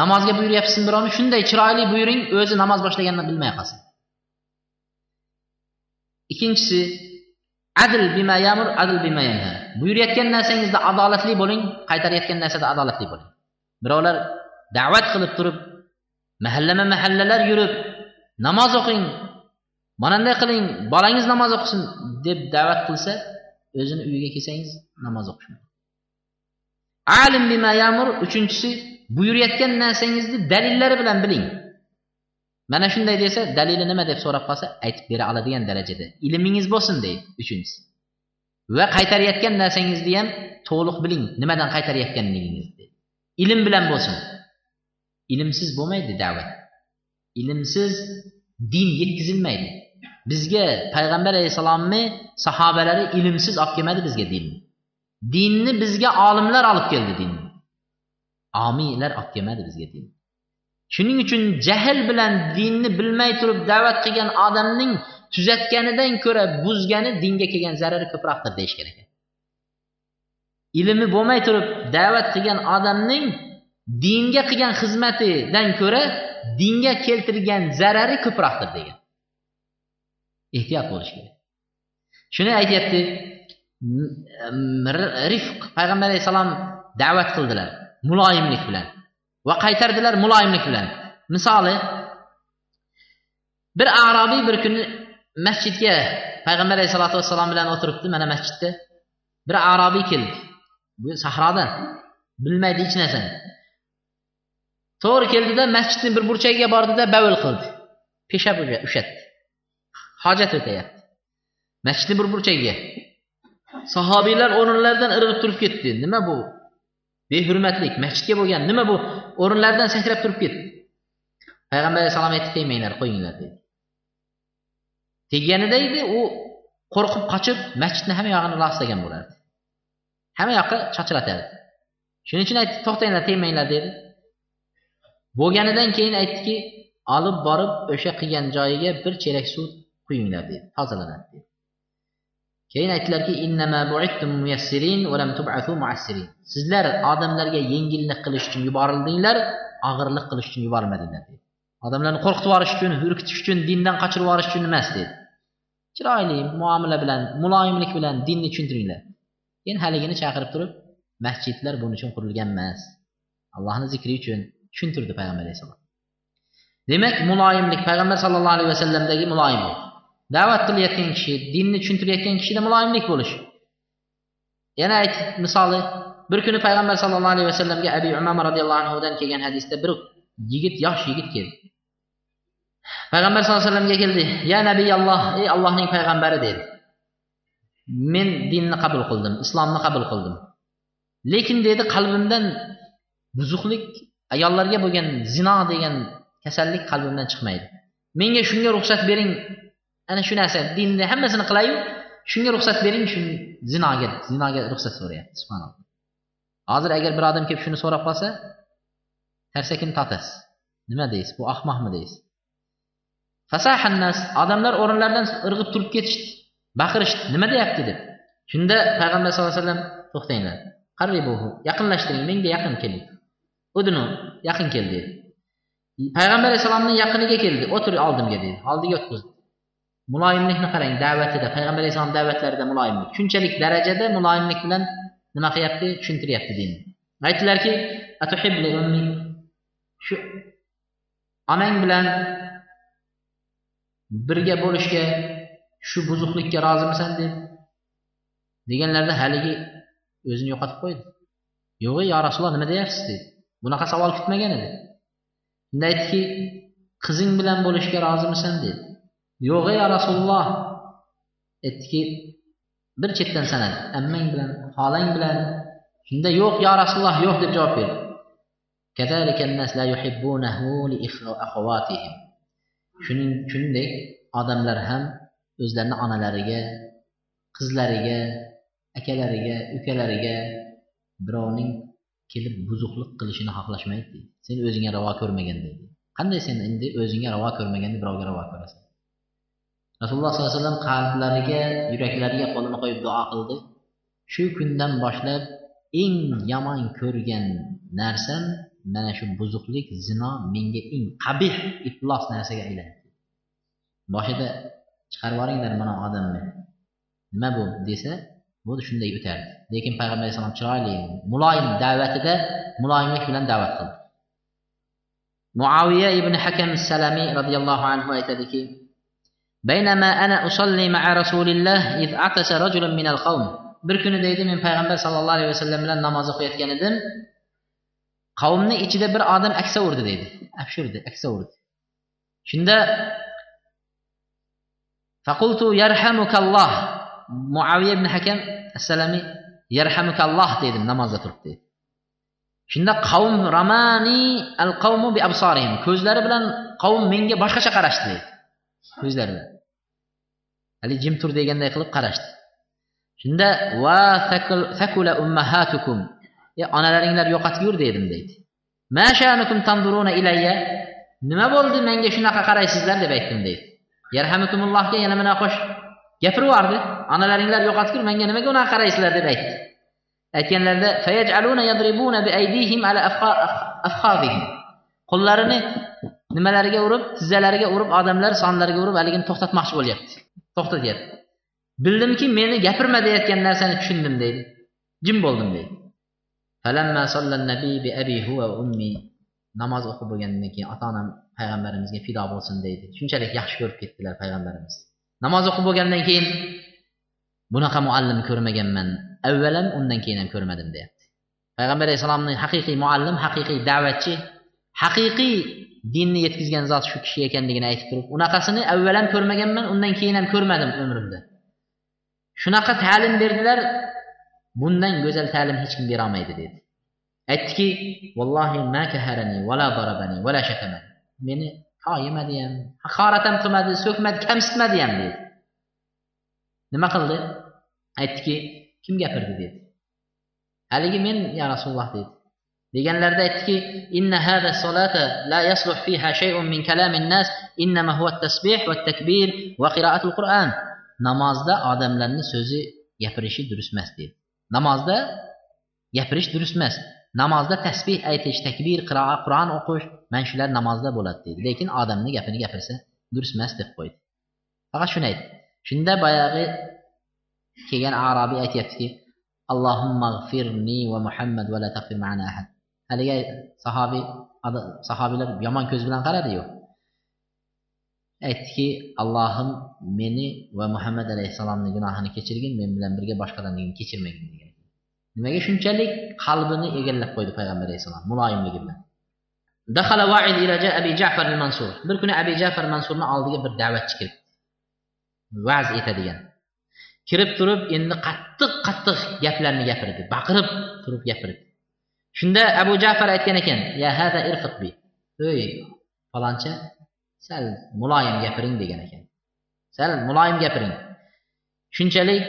namozga buyuryapsizmi birovni? Shunday chiroyli buyuring o'zi namoz boshlaganini bilmay qolsin. Ikkinchisi adl bima yamur adl bima yanha. Buyurayotgan narsangizda adolatli bo'ling qaytarayotgan narsada adolatli bo'ling. Birovlar da'vat qilib turib mahallama mahallalar yurib namoz o'qing mananday qiling bolangiz namoz o'qisin deb da'vat qilsa o'zini uyiga kelsangiz namoz o'qish alim bima yamur uchinchisi buyurayotgan narsangizni dalillari bilan biling. Mana shunday desa dalili nima deb so'rab qolsa aytib bera oladigan darajada. Ilmingiz bo'lsin deydi uchinchisi. Va qaytarayotgan narsangizni ham to'liq biling nimadan qaytarayotganligingizni ilm bilan bo'lsin. Ilmsiz bo'lmaydi da'vat. Ilmsiz din yetkazilmaydi. Bizga payg'ambar alayhissalomni sahobalari ilmsiz olib kelmadi bizga dinni dinni bizga olimlar olib keldi dinni omiylar olib kelmadi bizga dinni shuning uchun jahl bilan dinni bilmay turib da'vat qilgan odamning tuzatganidan ko'ra buzgani dinga kelgan zarari ko'proqdir deyish kerak. Ilmi bo'lmay turib da'vat qilgan odamning dinga qilgan xizmatidan ko'ra dinga keltirgan zarari ko'proqdir degan. Ehtiyot bo'lish kerak. Shuni aytyapti. Rifq payg'ambar alayhissalom da'vat qildilar muloyimlik bilan. Va qaytardilar muloyimlik bilan misoli bir arobiy bir kuni masjidga payg'ambar alayhisalotu vassalom bilan o'tiribdi mana masjidda. Bir arobiy keldi. Bu sahrodan. Bilmaydi hech narsani. To'g'ri keldida masjidni bir burchagiga bordida bavul qildi. Peshab ushatdi. Hojat o'tayapti masjidni bir burchagiga sahobiylar o'rinlaridan irg'ib turib ketdi. Nima bu? Behurmatlik. Masjidga bo'lgan nima bu? O'rinlaridan sakrab turib ketdi. Payg'ambar alayhissalom aytdi tegmanglar qo'yinglar dedi. Tegganida edi u qo'rqib qochib masjidni hamma yog'ini loshlagan bo'lardi. Hamma yoqqa chochilatardi shuning uchun aytdi to'xtanglar tegmanglar dedi. Bo'lganidan keyin aytdiki olib borib o'sha qilgan joyiga bir chelak suv quyinglar dedi tozalanadi dedi. Keyin aytdilarki sizlar odamlarga yengillik qilish uchun yuborildinglar og'irlik qilish uchun yuborilmadinglar dedi. Odamlarni qo'rqitib yuborish uchun hurkitish uchun dindan qochirib yuborish uchun emas dedi. Chiroyli muomala bilan muloyimlik bilan dinni tushuntiringlar. Keyin haligini chaqirib turib masjidlar buning uchun qurilgan emas. Allohni zikri uchun tushuntirdi payg'ambar alayhissalom. Demak muloyimlik payg'ambar sallallohu alayhi vasallamdagi muloyimlik da'vat qilayotgan kishi dinni tushuntirayotgan kishida muloyimlik bo'lish yana ayt misoli bir kuni payg'ambar sallallohu alayhi vasallamga abi umama roziyallohu anhudan kelgan hadisda bir yigit yosh yigit keldi. Payg'ambar sallallohu alayhi vasallamga keldi ya nabiyalloh ey allohning payg'ambari dedi. Men dinni qabul qildim islomni qabul qildim. Lekin dedi qalbimdan buzuqlik ayollarga bo'lgan zino degan kasallik qalbimdan chiqmaydi. Menga shunga ruxsat bering ana shu narsa dinni hammasini qilayu shunga ruxsat bering shu zinoga zinoga ruxsat so'rayapti subhanalloh. Hozir agar bir odam kelib shuni so'rab qolsa tarsakin tortasiz nima deysiz? Bu ahmoqmi deysiz? Fasahannas odamlar o'rinlaridan irg'ib turib ketishdi baqirishdi. Nima deyapti deb? Shunda payg'ambar sallallohu alayhi vasallam to'xtanglar. Qarribuhu yaqinlashtiring menga yaqin keling. Udunu yaqin kel dedi. Payg'ambar alayhissalomni yaqiniga keldi o'tir oldimga dedi. Oldiga o'tqizdi muloyimlikni qarang da'vatida payg'ambar alayhissalom da'vatlarida muloyimlik. Shunchalik darajada muloyimlik bilan nima qilyapti? Tushuntiryapti dinni aytdilarki shu onang bilan birga bo'lishga shu buzuqlikka rozimisan deb deganlarida haligi o'zini yo'qotib qo'ydi. Yo'q yo rasululloh nima deyapsiz? dedi. Bunaqa savol kutmagan edi. Shunda aytdiki qizing bilan bo'lishga rozimisan dedi. Yo'q ey rasululloh. Aytdiki bir chetdan sanadi ammang bilan xolang bilan. Shunda yo'q yo rasululloh yo'q deb javob berdi shuningdek odamlar ham o'zlarini onalariga qizlariga akalariga ukalariga birovning kelib buzuqlik qilishini xohlashmaydi. Deydi sen o'zingga ravo ko'rmagan deydi qanday sen endi o'zingga ravo ko'rmaganni birovga ravo ko'rasan? Rasululloh sollallohu alayhi vasallam qalblariga yuraklariga qo'lini qo'yib duo qildi. Shu kundan boshlab eng yomon ko'rgan narsam mana shu buzuqlik zino menga eng qabih iflos narsaga aylandi boshida chiqarib yuboringlar mana odamni. Nima bu desa bu shunday o'tardi. Lekin payg'ambar alayhissalom chiroyli muloyim da'vatida muloyimlik bilan da'vat qildi. Muaviya ibn hakam salamiy roziyallohu anhu aytadiki baynama ana مع ma'a الله iz atasa rajulun minal القوم. Bir kuni deydi men payg'ambar sallallohu alayhi vasallam bilan namoz o'qiyotgan edim qavmni ichida bir odam aksa urdi deydi apshurdi aksa urdi shunda faqultu yarhamukalloh muaviya ibn hakam assalamiy yarhamukalloh dedim namozda turib deydi shunda qavm ramani al qavmu bi absorihim ko'zlari bilan qavm menga boshqacha qarashdi deydi ko'zlari bilan. Haligi jim tur deganday qilib qarashdi. Shunda va sakula ummahatukum. E onalaringlar yo'qotib yur dedim deydi. Ilayya? Nima bo'ldi menga shunaqa qaraysizlar deb aytdim deydi. Yarhamukumullohga yana mana qo'sh gapirib yubordi. Onalaringlar yo'qotib yur menga nimaga unaqa qaraysizlar deb aytdi. Aytganlarida qo'llarini nimalariga urib tizzalariga urib odamlar sonlariga urib haligini to'xtatmoqchi bo'lyapti. To'xtatyapti bildimki meni gapirma deyayotgan narsani tushundim deydi. Jim bo'ldim deydi. Namoz o'qib bo'lgandan keyin ota onam payg'ambarimizga fido bo'lsin deydi. Shunchalik yaxshi ko'rib ketdilar payg'ambarimiz. Namoz o'qib bo'lgandan keyin bunaqa muallim ko'rmaganman. Avvalam undan keyin ham ko'rmadim deyapti. Payg'ambar alayhissalomni haqiqiy muallim haqiqiy da'vatchi haqiqiy dinni yetkazgan zot shu kishi ekanligini aytib turib unaqasini avvalam ko'rmaganman undan keyin ham ko'rmadim umrimda. Shunaqa ta'lim berdilar bundan go'zal ta'lim hech kim berolmaydi dedi. Aytdiki vallohi ma kaharani vala darabani vala shatamani. Meni ho yemadi ham haqorat ham qilmadi so'kmadi kamsitmadi ham dedi. Nima qildi? Aytdiki kim gapirdi? dedi. Haligi men ya rasululloh dedi. Deganlarida aytdiki inna hada solata la yasluh fiha shay'un min kalamin nas innama huwa tasbih va takbir va qiraatul qur'an. Namozda odamlarni so'zi gapirishi durust emas dedi. Namozda gapirish durust emas. Namozda tasbeh aytish takbir qiroat qur'on o'qish mana shular namozda bo'ladi deydi lekin odamni gapini gapirsa durust emas deb qo'ydi. Faqat shuni aytdi. Shunda boyagi kelgan arabiy aytyaptiki allohumma g'firni va muhammad va la tagfir ma'ana ahad. Haligi sahobiy sahobiylar yomon ko'z bilan qaradiyu. Aytdiki allohim meni va muhammad alayhissalomni gunohini kechirgin men bilan birga boshqalarni kechirmagin degan nimaga shunchalik qalbini egallab qo'ydi payg'ambar alayhissalom muloyimligi bilan bir kuni abi jafar mansurni oldiga bir da'vatchi kiribdi. Va'z etadigan. Kirib turib endi qattiq qattiq gaplarni gapirdi baqirib turib gapirdi shunda abu jafar aytgan ekan ya hada irfiqbi ey falonchi sal muloyim gapiring degan ekan. Sal muloyim gapiring. Shunchalik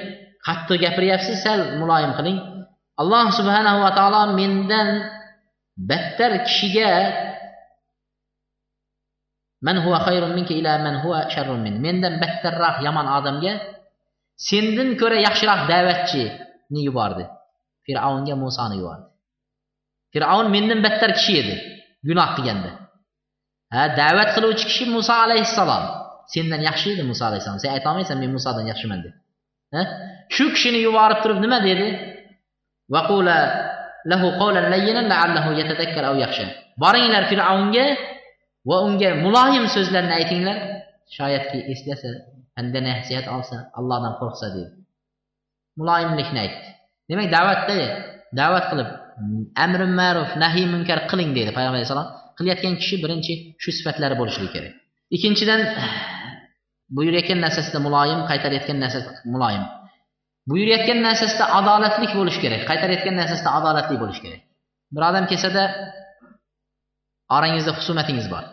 qattiq gapiryapsiz sal muloyim qiling. Alloh subhanahu va taolo mendan battar kishiga man huwa khayrun minka ila man huwa sharrun min. Mendan battarroq yomon odamga sendan ko'ra yaxshiroq da'vatchini yubordi. Fir'avnga musoni yubordi. Fir'avn mendan battar kishi edi. Gunoh qilganda. Ha da'vat qiluvchi kishi muso alayhissalom. Sendan yaxshi edi muso alayhissalom. Sen aytolmaysan men musodan yaxshiman deb shu kishini yuborib turib nima dedi? Boringlar fir'avnga va unga muloyim so'zlarni aytinglar. Shoyatki eslasa panda nasihat olsa allohdan qo'rqsa dedi. Muloyimlikni aytdi. Demak da'vatda da'vat qilib amri ma'ruf nahiy munkar qiling deydi payg'ambar alayhissalom qilayotgan kishi birinchi shu sifatlari bo'lishligi kerak. Ikkinchidan buyurayotgan narsasida muloyim qaytarayotgan narsasida muloyim. Buyurayotgan narsasida adolatlik bo'lishi kerak qaytarayotgan narsasida adolatli bo'lishi kerak. Bir odam kelsada orangizda husumatingiz bor.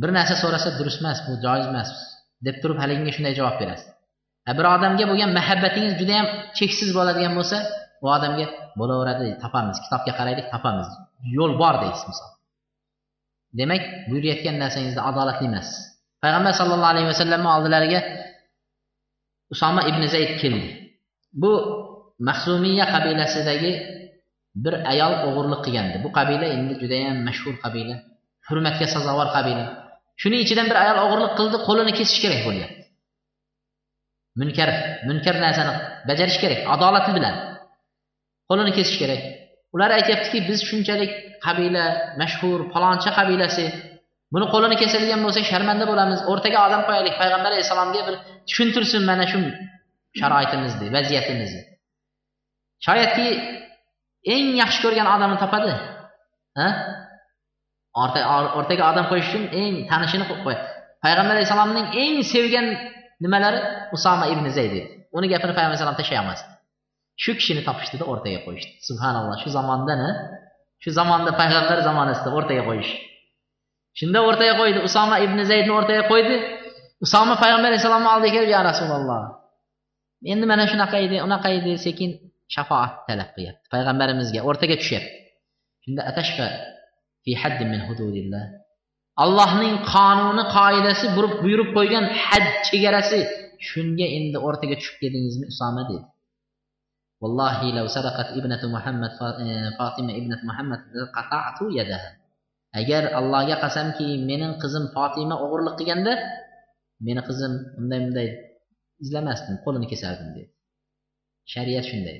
Bir narsa so'rasa durust emas bu joiz emas deb turib haligiga shunday javob berasiz. Bir odamga bo'lgan muhabbatingiz judayam cheksiz bo'ladigan bo'lsa u odamga bo'laveradi topamiz kitobga qaraylik topamiz. Yo'l bor deysiz misol. Demak buyurayotgan narsangizda adolatli emas. Payg'ambar sallallohu alayhi vasallamni oldilariga usoma ibn zayd keldi. Bu mahzumiya qabilasidagi bir ayol o'g'irlik qilgandi. Bu qabila endi judayam mashhur qabila hurmatga sazovor qabila. Shuning ichidan bir ayol o'g'irlik qildi qo'lini kesish kerak bo'lyapti. Munkar munkar narsani bajarish kerak adolati bilan qo'lini kesish kerak. Ular aytyaptiki biz shunchalik qabila mashhur palonchi qabilasi buni qo'lini kesadigan bo'lsak sharmanda bo'lamiz o'rtaga odam qo'yaylik payg'ambar alayhissalomga bir tushuntirsin mana shu sharoitimizni vaziyatimizni. Shoyatki eng yaxshi ko'rgan odamni topadi o'rtaga odam qo'yish uchun eng tanishini qo'yadi payg'ambar alayhissalomning eng sevgan nimalari usoma ibn zayd edi. Uni gapini payg'ambar alayhisalom tashlay olmasdi shu kishini topishdida o'rtaga qo'yishdi subhanalloh shu zamondani shu zamonda payg'ambar zamonasida o'rtaga qo'yish shunda o'rtaga qo'ydi usoma ibn zaydni o'rtaga qo'ydi usoma payg'ambar alayhissalomni oldiga kelib ya rasululloh endi mana shunaqa edi unaqa edi sekin. Shafoat talab qilyapti payg'ambarimizga o'rtaga tushyapti shunda atashfa fi haddin min hududillah. Allohning qonuni qoidasi buyurib qo'ygan had chegarasi shunga endi o'rtaga tushib keldingizmi usoma dedi والله لو سرقت ابنة محمد فاطمة ابنة محمد قطعت يدها agar allohga qasamki mening qizim fotima o'g'irlik qilganda meni qizim unday bunday izlamasdim qo'lini kesardim dedi shariat shunday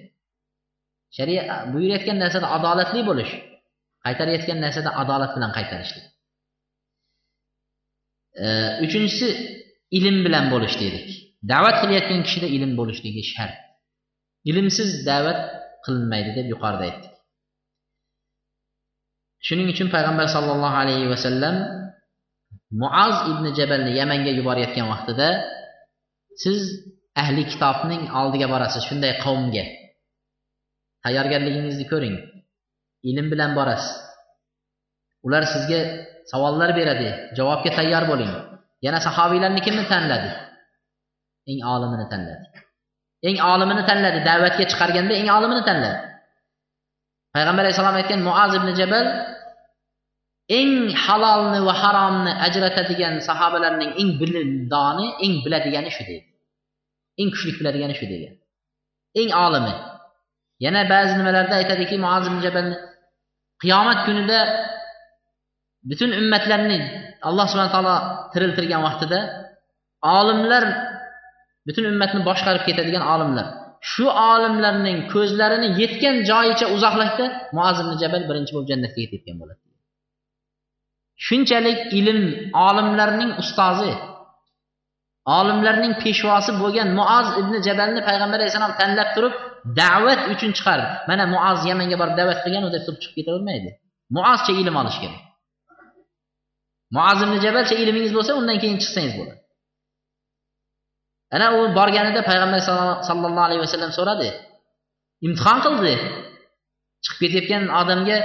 shariat buyurayotgan narsada adolatli bo'lish qaytarayotgan narsada adolat bilan qaytarishlik uchinchisi ilm bilan bo'lish dedik da'vat qilayotgan kishida ilm bo'lishligi shart Ilmsiz da'vat qilinmaydi deb yuqorida aytdik. Shuning uchun payg'ambar sollallohu alayhi vasallam muaz ibn jabalni yamanga yuborayotgan vaqtida siz ahli kitobning oldiga borasiz shunday qavmga. Tayyorgarligingizni ko'ring. Ilm bilan borasiz. Ular sizga savollar beradi javobga tayyor bo'ling. Yana sahobiylarni kimni tanladi. Eng olimini tanladi. Eng olimini tanladi da'vatga chiqarganda eng olimini tanladi. Payg'ambar alayhissalom aytgan muaz ibn jabal eng halolni va haromni ajratadigan sahobalarning eng bilindoni eng biladigani shu deydi. Eng kuchli biladigani shu degan eng olimi. Yana ba'zi nimalarda aytadiki muaz ibn jabalni qiyomat kunida butun ummatlarni alloh subhana taolo tiriltirgan vaqtida olimlar butun ummatni boshqarib ketadigan olimlar. Shu olimlarning ko'zlarini yetgan joyicha uzoqlikda muaz ibn jabal birinchi bo'lib jannatga ketgan bo'ladi. Shunchalik ilm olimlarning ustozi olimlarning peshvosi bo'lgan muaz ibn jabalni payg'ambar alayhissalom tanlab turib da'vat uchun chiqardi. Mana muaz yamanga borib da'vat qilgan deb turib chiqib ketavermaydi muozcha ilm olish kerak. Muaz ibn jabalcha ilmingiz bo'lsa undan keyin chiqsangiz bo'ladi. Ana u borganida payg'ambar sallallohu alayhi vasallam so'radi. Imtihon qildi. Chiqib ketayotgan odamga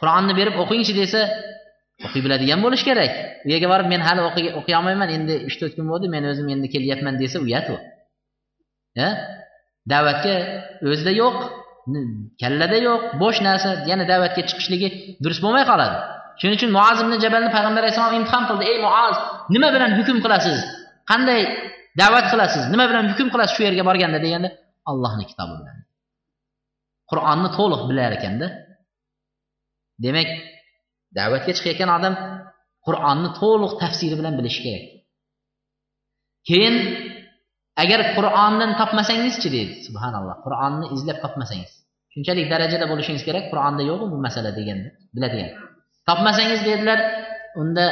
qur'onni berib o'qingchi desa o'qiy biladigan bo'lishi kerak. U yerga borib men hali o'qiy olmayman endi uch to'rt kun bo'ldi men o'zim endi kelyapman desa uyat u da'vatga o'zida yo'q kallada yo'q bo'sh narsa yana da'vatga chiqishligi durust bo'lmay qoladi. Shuning uchun muazimni ibn jabalni payg'ambar alayhissalom imtihon qildi. Ey muaz nima bilan hukm qilasiz? Qanday da'vat qilasiz. Nima bilan hukm qilasiz shu yerga borganda deganda allohni kitobi bilan. Qur'onni to'liq bilar ekanda. Demak da'vatga chiqayotgan odam qur'onni to'liq tafsiri bilan bilishi kerak. Keyin agar qur'ondan topmasangizchi deydi. Subhanalloh qur'onni izlab topmasangiz. Shunchalik darajada bo'lishingiz kerak qur'onda yo'q bu masala deganda biladigan. Topmasangiz dedilar unda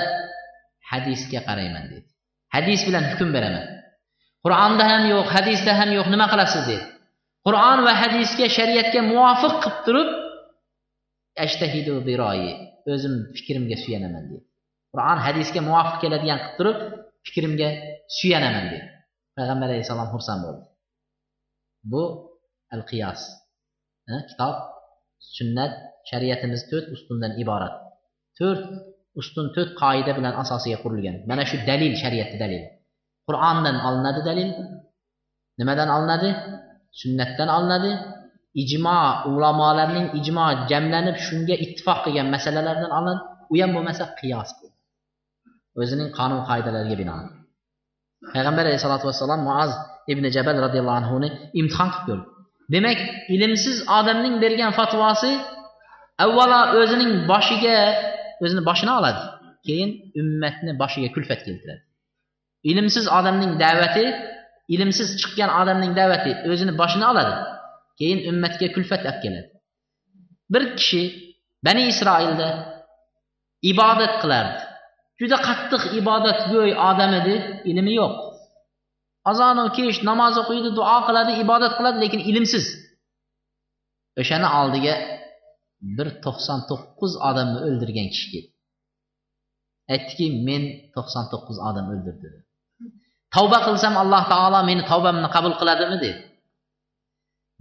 hadisga qarayman dedi hadis bilan hukm beraman. Qur'onda ham yo'q hadisda ham yo'q nima qilasiz dedi. Qur'on va hadisga shariatga muvofiq qilib turib ashtahidu biroyi o'zim fikrimga suyanaman dedi. Qur'on hadisga muvofiq keladigan qilib turib fikrimga suyanaman dedi. Payg'ambar alayhissalom xursand bo'ldi. Bu al qiyos kitob sunnat shariatimiz to'rt ustundan iborat. To'rt ustun to'rt qoida bilan asosiga qurilgan. Mana shu dalil shariatni dalili. Qur'ondan olinadi dalil. Nimadan olinadi? Sunnatdan olinadi. Ijmo ulamolarning ijmo jamlanib shunga ittifoq qilgan masalalardan olinadi u ham bo'lmasa qiyos o'zining qonun qoidalariga binoan. Payg'ambar alayhisalotu vassalom muaz ibn jabal roziyallohu anhuni imtihon qilib ko'rdi. Demak ilmsiz odamning bergan fatvosi avvalo o'zining boshiga o'zini boshini oladi. Keyin ummatni boshiga kulfat keltiradi. Ilmsiz odamning da'vati ilmsiz chiqqan odamning da'vati o'zini boshini oladi. Keyin ummatga kulfat olib keladi bir kishi bani isroilda ibodat qilardi. Juda qattiq ibodatgo'y odam edi ilmi yo'q. Ozonu kech namoz o'qiydi duo qiladi ibodat qiladi lekin ilmsiz. O'shani oldiga bir to'qson to'qqiz odamni o'ldirgan kishi keldi. Aytdiki men to'qson to'qqiz odam o'ldirdim. Tavba qilsam alloh taolo meni tavbamni qabul qiladimi dedi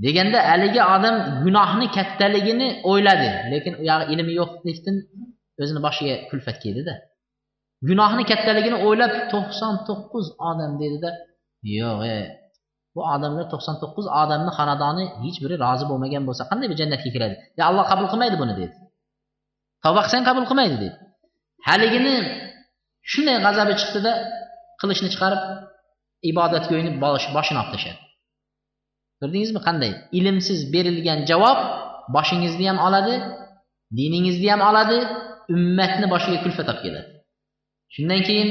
deganda haligi odam gunohni kattaligini o'yladi lekin u yog'i ilmi yo'qlikdan o'zini boshiga kulfat keldida. Gunohni kattaligini o'ylab to'qson to'qqiz odam dedida yo'q e bu odamlar to'qson to'qqiz odamni xonadoni hech biri rozi bo'lmagan bo'lsa qanday bir jannatga kiradi? Ya alloh qabul qilmaydi buni dedi. Tavba qilsang qabul qilmaydi dedi. Haligini shunday g'azabi chiqdida qilichni chiqarib ibodatga o'ynib boshini olib tashladi ko'rdingizmi qanday? Ilmsiz berilgan javob boshingizni ham oladi diningizni ham oladi ummatni boshiga kulfat olib keladi. Shundan keyin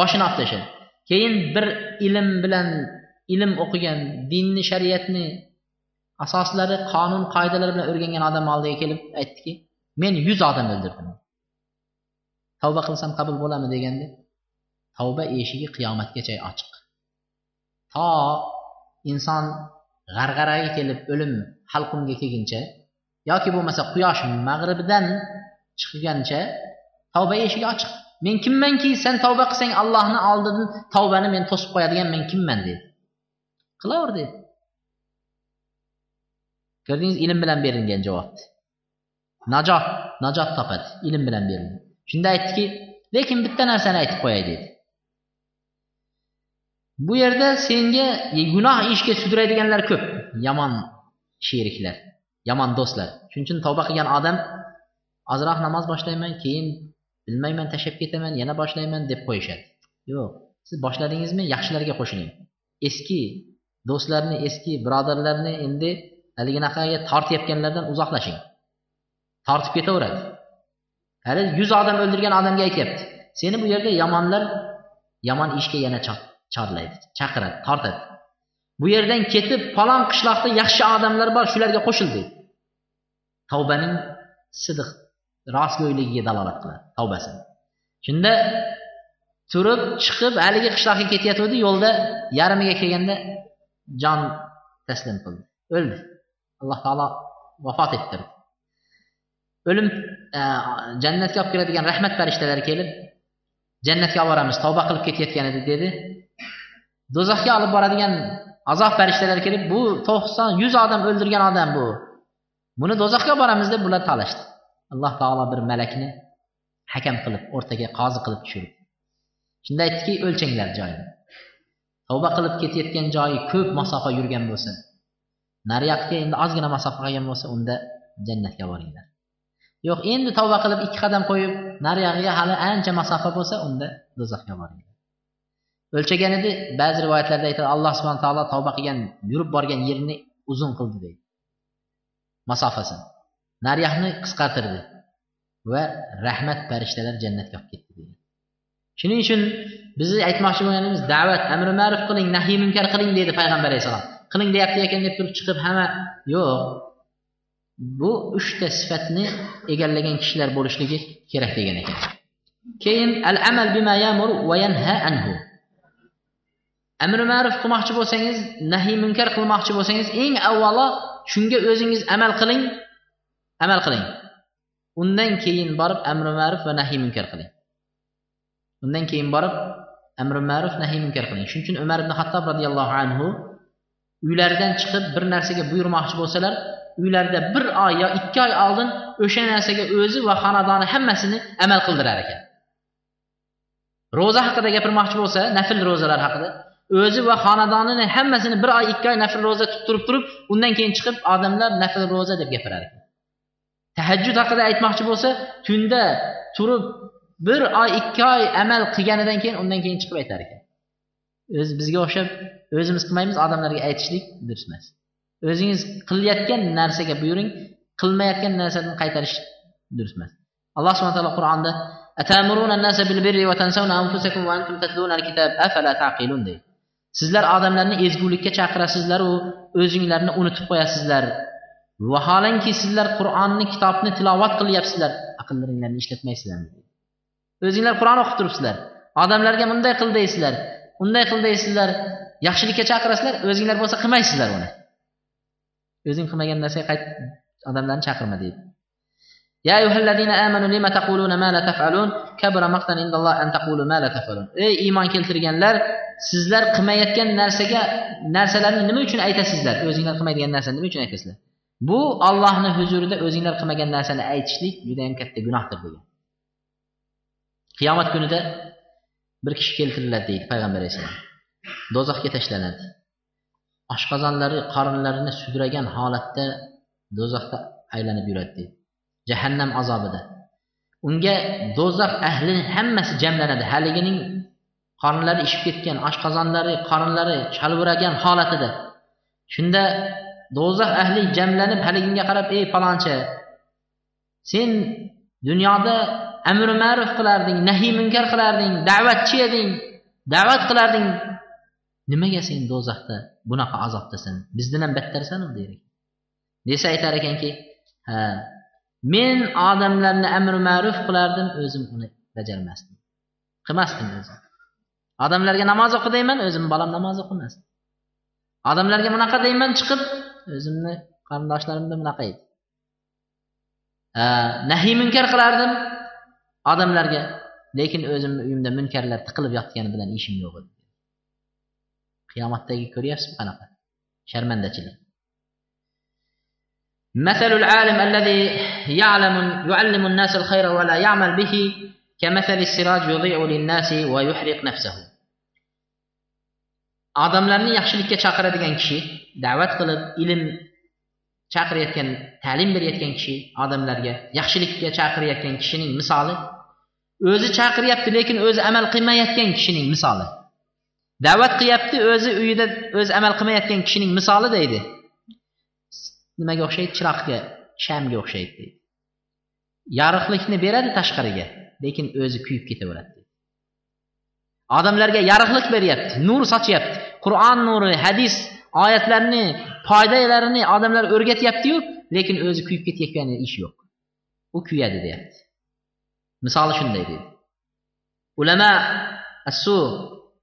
boshini olib tashladi keyin bir ilm bilan ilm o'qigan dinni shariatni asoslari qonun qoidalari bilan o'rgangan odam oldiga kelib aytdiki men yuz odam o'ldirdim. Tavba qilsam qabul bo'ladimi? deganda tavba eshigi qiyomatgacha ochiq. To inson g'arg'araga kelib o'lim halqumga kelguncha yoki bo'lmasa quyosh mag'ribidan chiqqancha tavba eshigi ochiq. Men kimmanki sen tavba qilsang allohni oldidan tavbani men to'sib qo'yadigan men kimman dedi. Qilaver dedi. Ko'rdingiz ilm bilan berilgan javobni najot najot topadi ilm bilan berilgan. Shunda aytdiki lekin bitta narsani aytib qo'yay dedi. Bu yerda senga e, gunoh ishga sudraydiganlar ko'p. Yomon sheriklar yomon do'stlar. Shuning uchun tavba qilgan odam ozroq namoz boshlayman keyin bilmayman tashlab ketaman yana boshlayman deb qo'yishadi. Yo'q. Siz boshladingizmi yaxshilarga qo'shiling. Eski do'stlarni eski birodarlarni endi haliginaqaga tortayotganlardan uzoqlashing. Tortib ketaveradi. Hali yuz odam o'ldirgan odamga aytyapti seni bu yerda yomonlar yomon ishga yana chorlaydi chaqiradi tortadi. Bu yerdan ketib falon qishloqda yaxshi odamlar bor shularga qo'shil deydi tavbaning sidiq rostgo'yligiga dalolat qiladi tavbasini. Shunda turib chiqib haligi qishloqqa ketayotgandi yo'lda yarmiga kelganda jon taslim qildi. O'ldi. Alloh taolo vafot ettirdi. O'lim e, jannatga olib kiradigan rahmat farishtalari kelib jannatga olib boramiz tavba qilib ketayotgan edi dedi. Do'zaxga olib boradigan azob farishtalari kelib bu to'qson yuz odam o'ldirgan odam bu. Buni do'zaxga boramiz deb bular talashdi. Alloh taolo bir malakni hakam qilib o'rtaga qozi qilib tushirdi. Shunda aytdiki o'lchanglar joyini. Tavba qilib ketayotgan joyi ko'p masofa yurgan bo'lsa naryoqqa endi ozgina masofa qolgan bo'lsa unda jannatga boringlar. Yo'q endi tavba qilib ikki qadam qo'yib nariyog'iga hali ancha masofa bo'lsa unda do'zaxga boringlar. O'lchagan edi ba'zi rivoyatlarda aytadi alloh subhana taolo tavba qilgan yurib borgan yerini uzun qildi deydi. Masofasini naryoqni qisqartirdi va rahmat farishtalar jannatga olib ketdi deydi. Shuning uchun bizni aytmoqchi bo'lganimiz da'vat amri ma'ruf qiling nahiy munkar qiling deydi payg'ambar alayhissalom qiling deyapti ekan deb turib chiqib hamma yo'q. Bu uchta sifatni egallagan kishilar bo'lishligi kerak degan ekan. Keyin al amal bima yamur va yanha anhu. Amri ma'ruf qilmoqchi bo'lsangiz nahiy munkar qilmoqchi bo'lsangiz eng avvalo shunga o'zingiz amal qiling amal qiling. Undan keyin borib amri ma'ruf va nahiy munkar qiling. Undan keyin borib amri ma'ruf nahiy munkar qiling. Shuning uchun umar ibn hattob roziyallohu anhu uylaridan chiqib bir narsaga buyurmoqchi bo'lsalar uylarida bir oy yo ikki oy oldin o'sha narsaga o'zi va xonadoni hammasini amal qildirar ekan. Ro'za haqida gapirmoqchi bo'lsa nafl ro'zalar haqida o'zi va xonadonini hammasini bir oy ikki oy nafl ro'za tutib turib undan keyin chiqib odamlar nafl ro'za deb gapirar ekan. Tahajjud haqida aytmoqchi bo'lsa tunda turib bir oy ikki oy amal qilganidan keyin undan keyin chiqib aytar ekan. O'zi bizga o'xshab o'zimiz qilmaymiz odamlarga aytishlik durust emas. O'zingiz qilayotgan narsaga buyuring qilmayotgan narsadan qaytarish durust emas. Alloh subhana taolo qur'onda atamuruna bil birri va tansawna anfusakum va antum tatluna al-kitab afala taqilun? Sizlar odamlarni ezgulikka chaqirasizlaru o'zinglarni unutib qo'yasizlar. Vaholanki sizlar qur'onni kitobni tilovat qilyapsizlar. Aqllaringlarni ishlatmaysizlar. O'zinglar qur'on o'qib turibsizlar. Odamlarga bunday qil deysizlar unday qil deysizlar. Yaxshilikka chaqirasizlar o'zinglar bo'lsa qilmaysizlar uni. O'zing qilmagan narsaga qayt odamlarni chaqirma deydi. يا أيها الذين آمنوا لما تقولون ما لا تفعلون كبر مقتا عند الله أن تقولوا ما لا تفعلون ey iymon keltirganlar sizlar qilmayotgan narsaga narsalarni nima uchun aytasizlar o'zinglar qilmaydigan narsani nima uchun aytasizlar bu ollohni huzurida o'zinglar qilmagan narsani aytishlik judayam katta gunohdir degan qiyomat kunida bir kishi keltiriladi deydi payg'ambar alayhissalom do'zaxga tashlanadi oshqozonlari qorinlarini sudragan holatda do'zaxda aylanib yuradi deydi Jahannam azobida. Unga do'zax ahli hammasi jamlanadi. Haligining qornlari ishib ketgan oshqozonlari qorinlari chalviragan holatida. Shunda do'zax ahli jamlanib haliginga qarab ey palonchi sen dunyoda amri ma'ruf qilarding nahiy munkar qilarding da'vatchi eding da'vat qilarding. Nimaga sen do'zaxda bunaqa azobdasan? Bizdan ham battarsan der desa aytar ekanki ha men odamlarni amri ma'ruf qilardim o'zim uni bajarmasdim. Qilmasdim o'zim odamlarga namoz o'qi deyman o'zim bolam namoz o'qimasdi. Odamlarga bunaqa deyman chiqib o'zimni qarindoshlarimda bunaqa edi nahiy munkar qilardim odamlarga lekin o'zimni uyimda munkarlar tiqilib yotgani bilan ishim yo'q. Edi qiyomatdagi ko'ryapsizmi qanaqa? Sharmandachilik. مثل العالم الذي يعلم يعلم الناس الخير ولا يعمل به كمثل السراج يضيء للناس ويحرق نفسه odamlarni yaxshilikka chaqiradigan kishi da'vat qilib ilm chaqirayotgan ta'lim berayotgan kishi odamlarga yaxshilikka chaqirayotgan kishining misoli o'zi chaqiryapti lekin o'zi amal qilmayotgan kishining misoli da'vat qilyapti o'zi uyida o'zi amal qilmayotgan kishining misoli deydi nimaga o'xshaydi chiroqga shamga o'xshaydi deydi yorug'likni beradi tashqariga lekin o'zi kuyib ketaveradi odamlarga yorug'lik beryapti nur sochyapti qur'on nuri hadis oyatlarni foydalarini odamlar o'rgatyaptiyu lekin o'zi kuyib ketayotgan ish yo'q u kuyadi deyapti misoli shunday deydi ulamo assu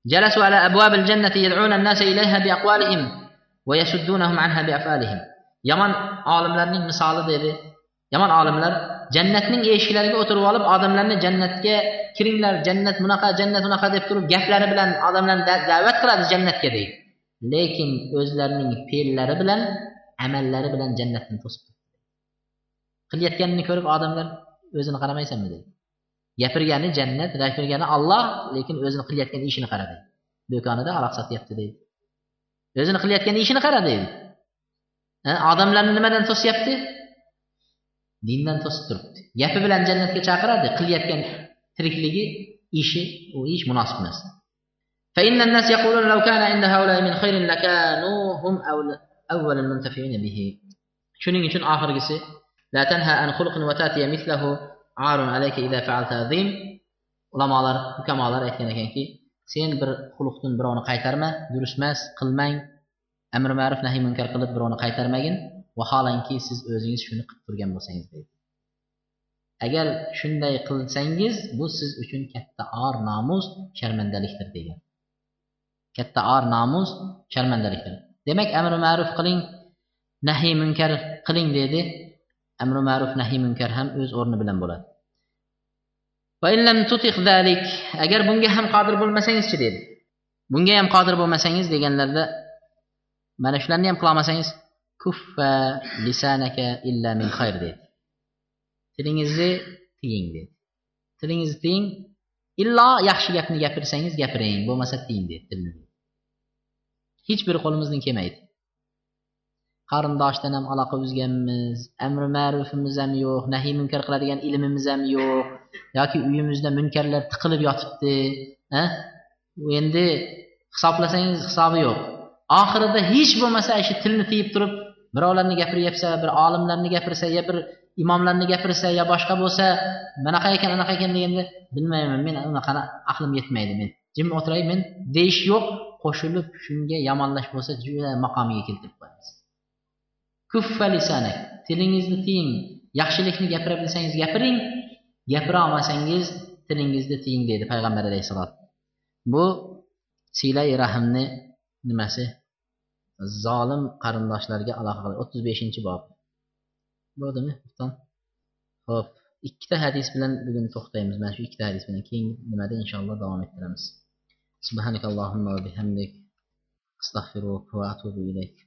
جلسوا على أبواب الجنة يدعون الناس إليها بأقوالهم ويسدونهم عنها بأفعالهم Yomon olimlarning misoli dedi. Yomon olimlar jannatning eshiklariga o'tirib olib odamlarni jannatga kiringlar jannat bunaqa jannat unaqa deb turib gaplari bilan odamlarni da'vat qiladi jannatga deydi. Lekin o'zlarining fe'llari bilan amallari bilan jannatni to'sib qilayotganini ko'rib odamlar o'zini qaramaysanmi deydi gapirgani jannat gapirgani olloh lekin o'zini qilayotgan ishini qara deydi do'konida aroq sotyapti deydi o'zini qilayotgan ishini qara deydi odamlarni nimadan to'syapti dindan to'sib turibdi gapi bilan jannatga chaqiradi qilayotgan tirikligi ishi u ish munosib emas فإن الناس يقولون لو كان عند هؤلاء من خير لكانوا هم أول المنتفعين به shuning uchun oxirgisi لا تنهى عن خلق وتأتي مثله عار عليك إذا فعلت عظيم ulamolar hukamolar aytgan ekanki sen bir xulqdan birovni qaytarma durust emas qilmang amri ma'ruf nahiy munkar qilib birovni qaytarmagin vaholanki siz o'zingiz shuni qilib turgan bo'lsangiz deydi. Agar shunday qilsangiz bu siz uchun katta or nomus sharmandalikdir degan. Katta or nomus sharmandalikdir. Demak amri ma'ruf qiling nahiy munkar qiling dedi. Amri ma'ruf nahiy munkar ham o'z o'rni bilan bo'ladi. Agar bunga ham qodir bo'lmasangizchi dedi. Bunga ham qodir bo'lmasangiz deganlarda mana shularni ham qilolmasangiz kuffa lisanaka illa min xayr dedi. Tilingizni tiying dedi. Tilingizni tiying illo yaxshi gapni gapirsangiz gapiring bo'lmasa tiying dedi tilni hech biri qo'limizdan kelmaydi. Qarindoshdan ham aloqa uzganmiz amri ma'rufimiz ham yo'q nahiy munkar qiladigan ilmimiz ham yo'q yoki uyimizda munkarlar tiqilib yotibdi endi hisoblasangiz hisobi yo'q. Oxirida hech bo'lmasa shu tilni tiyib turib birovlarni gapiryapsa bir olimlarni gapirsa yo bir imomlarni gapirsa yo boshqa bo'lsa bunaqa ekan anaqa ekan deganda bilmayman men unaqani aqlim yetmaydi men jim o'tiray men? deyish yo'q. Qo'shilib shunga yomonlash bo'lsa juda maqomiga keltirib qo'yamiz. Kuffalisanay. tilingizni tiying. Yaxshilikni gapira bilsangiz gapiring. Gapira olmasangiz tilingizni tiying deydi payg'ambar alayhissalom bu siylai rahmni nimasi zolim qarindoshlarga aloqa qiladi o'ttiz beshinchi bob bo'ldimi ho'p ikkita hadis bilan bugun to'xtaymiz mana shu ikkita hadis bilan keyingi nimada inshaalloh davom ettiramiz سبحانك اللهم وبحمدك أستغفرك وأتوب إليك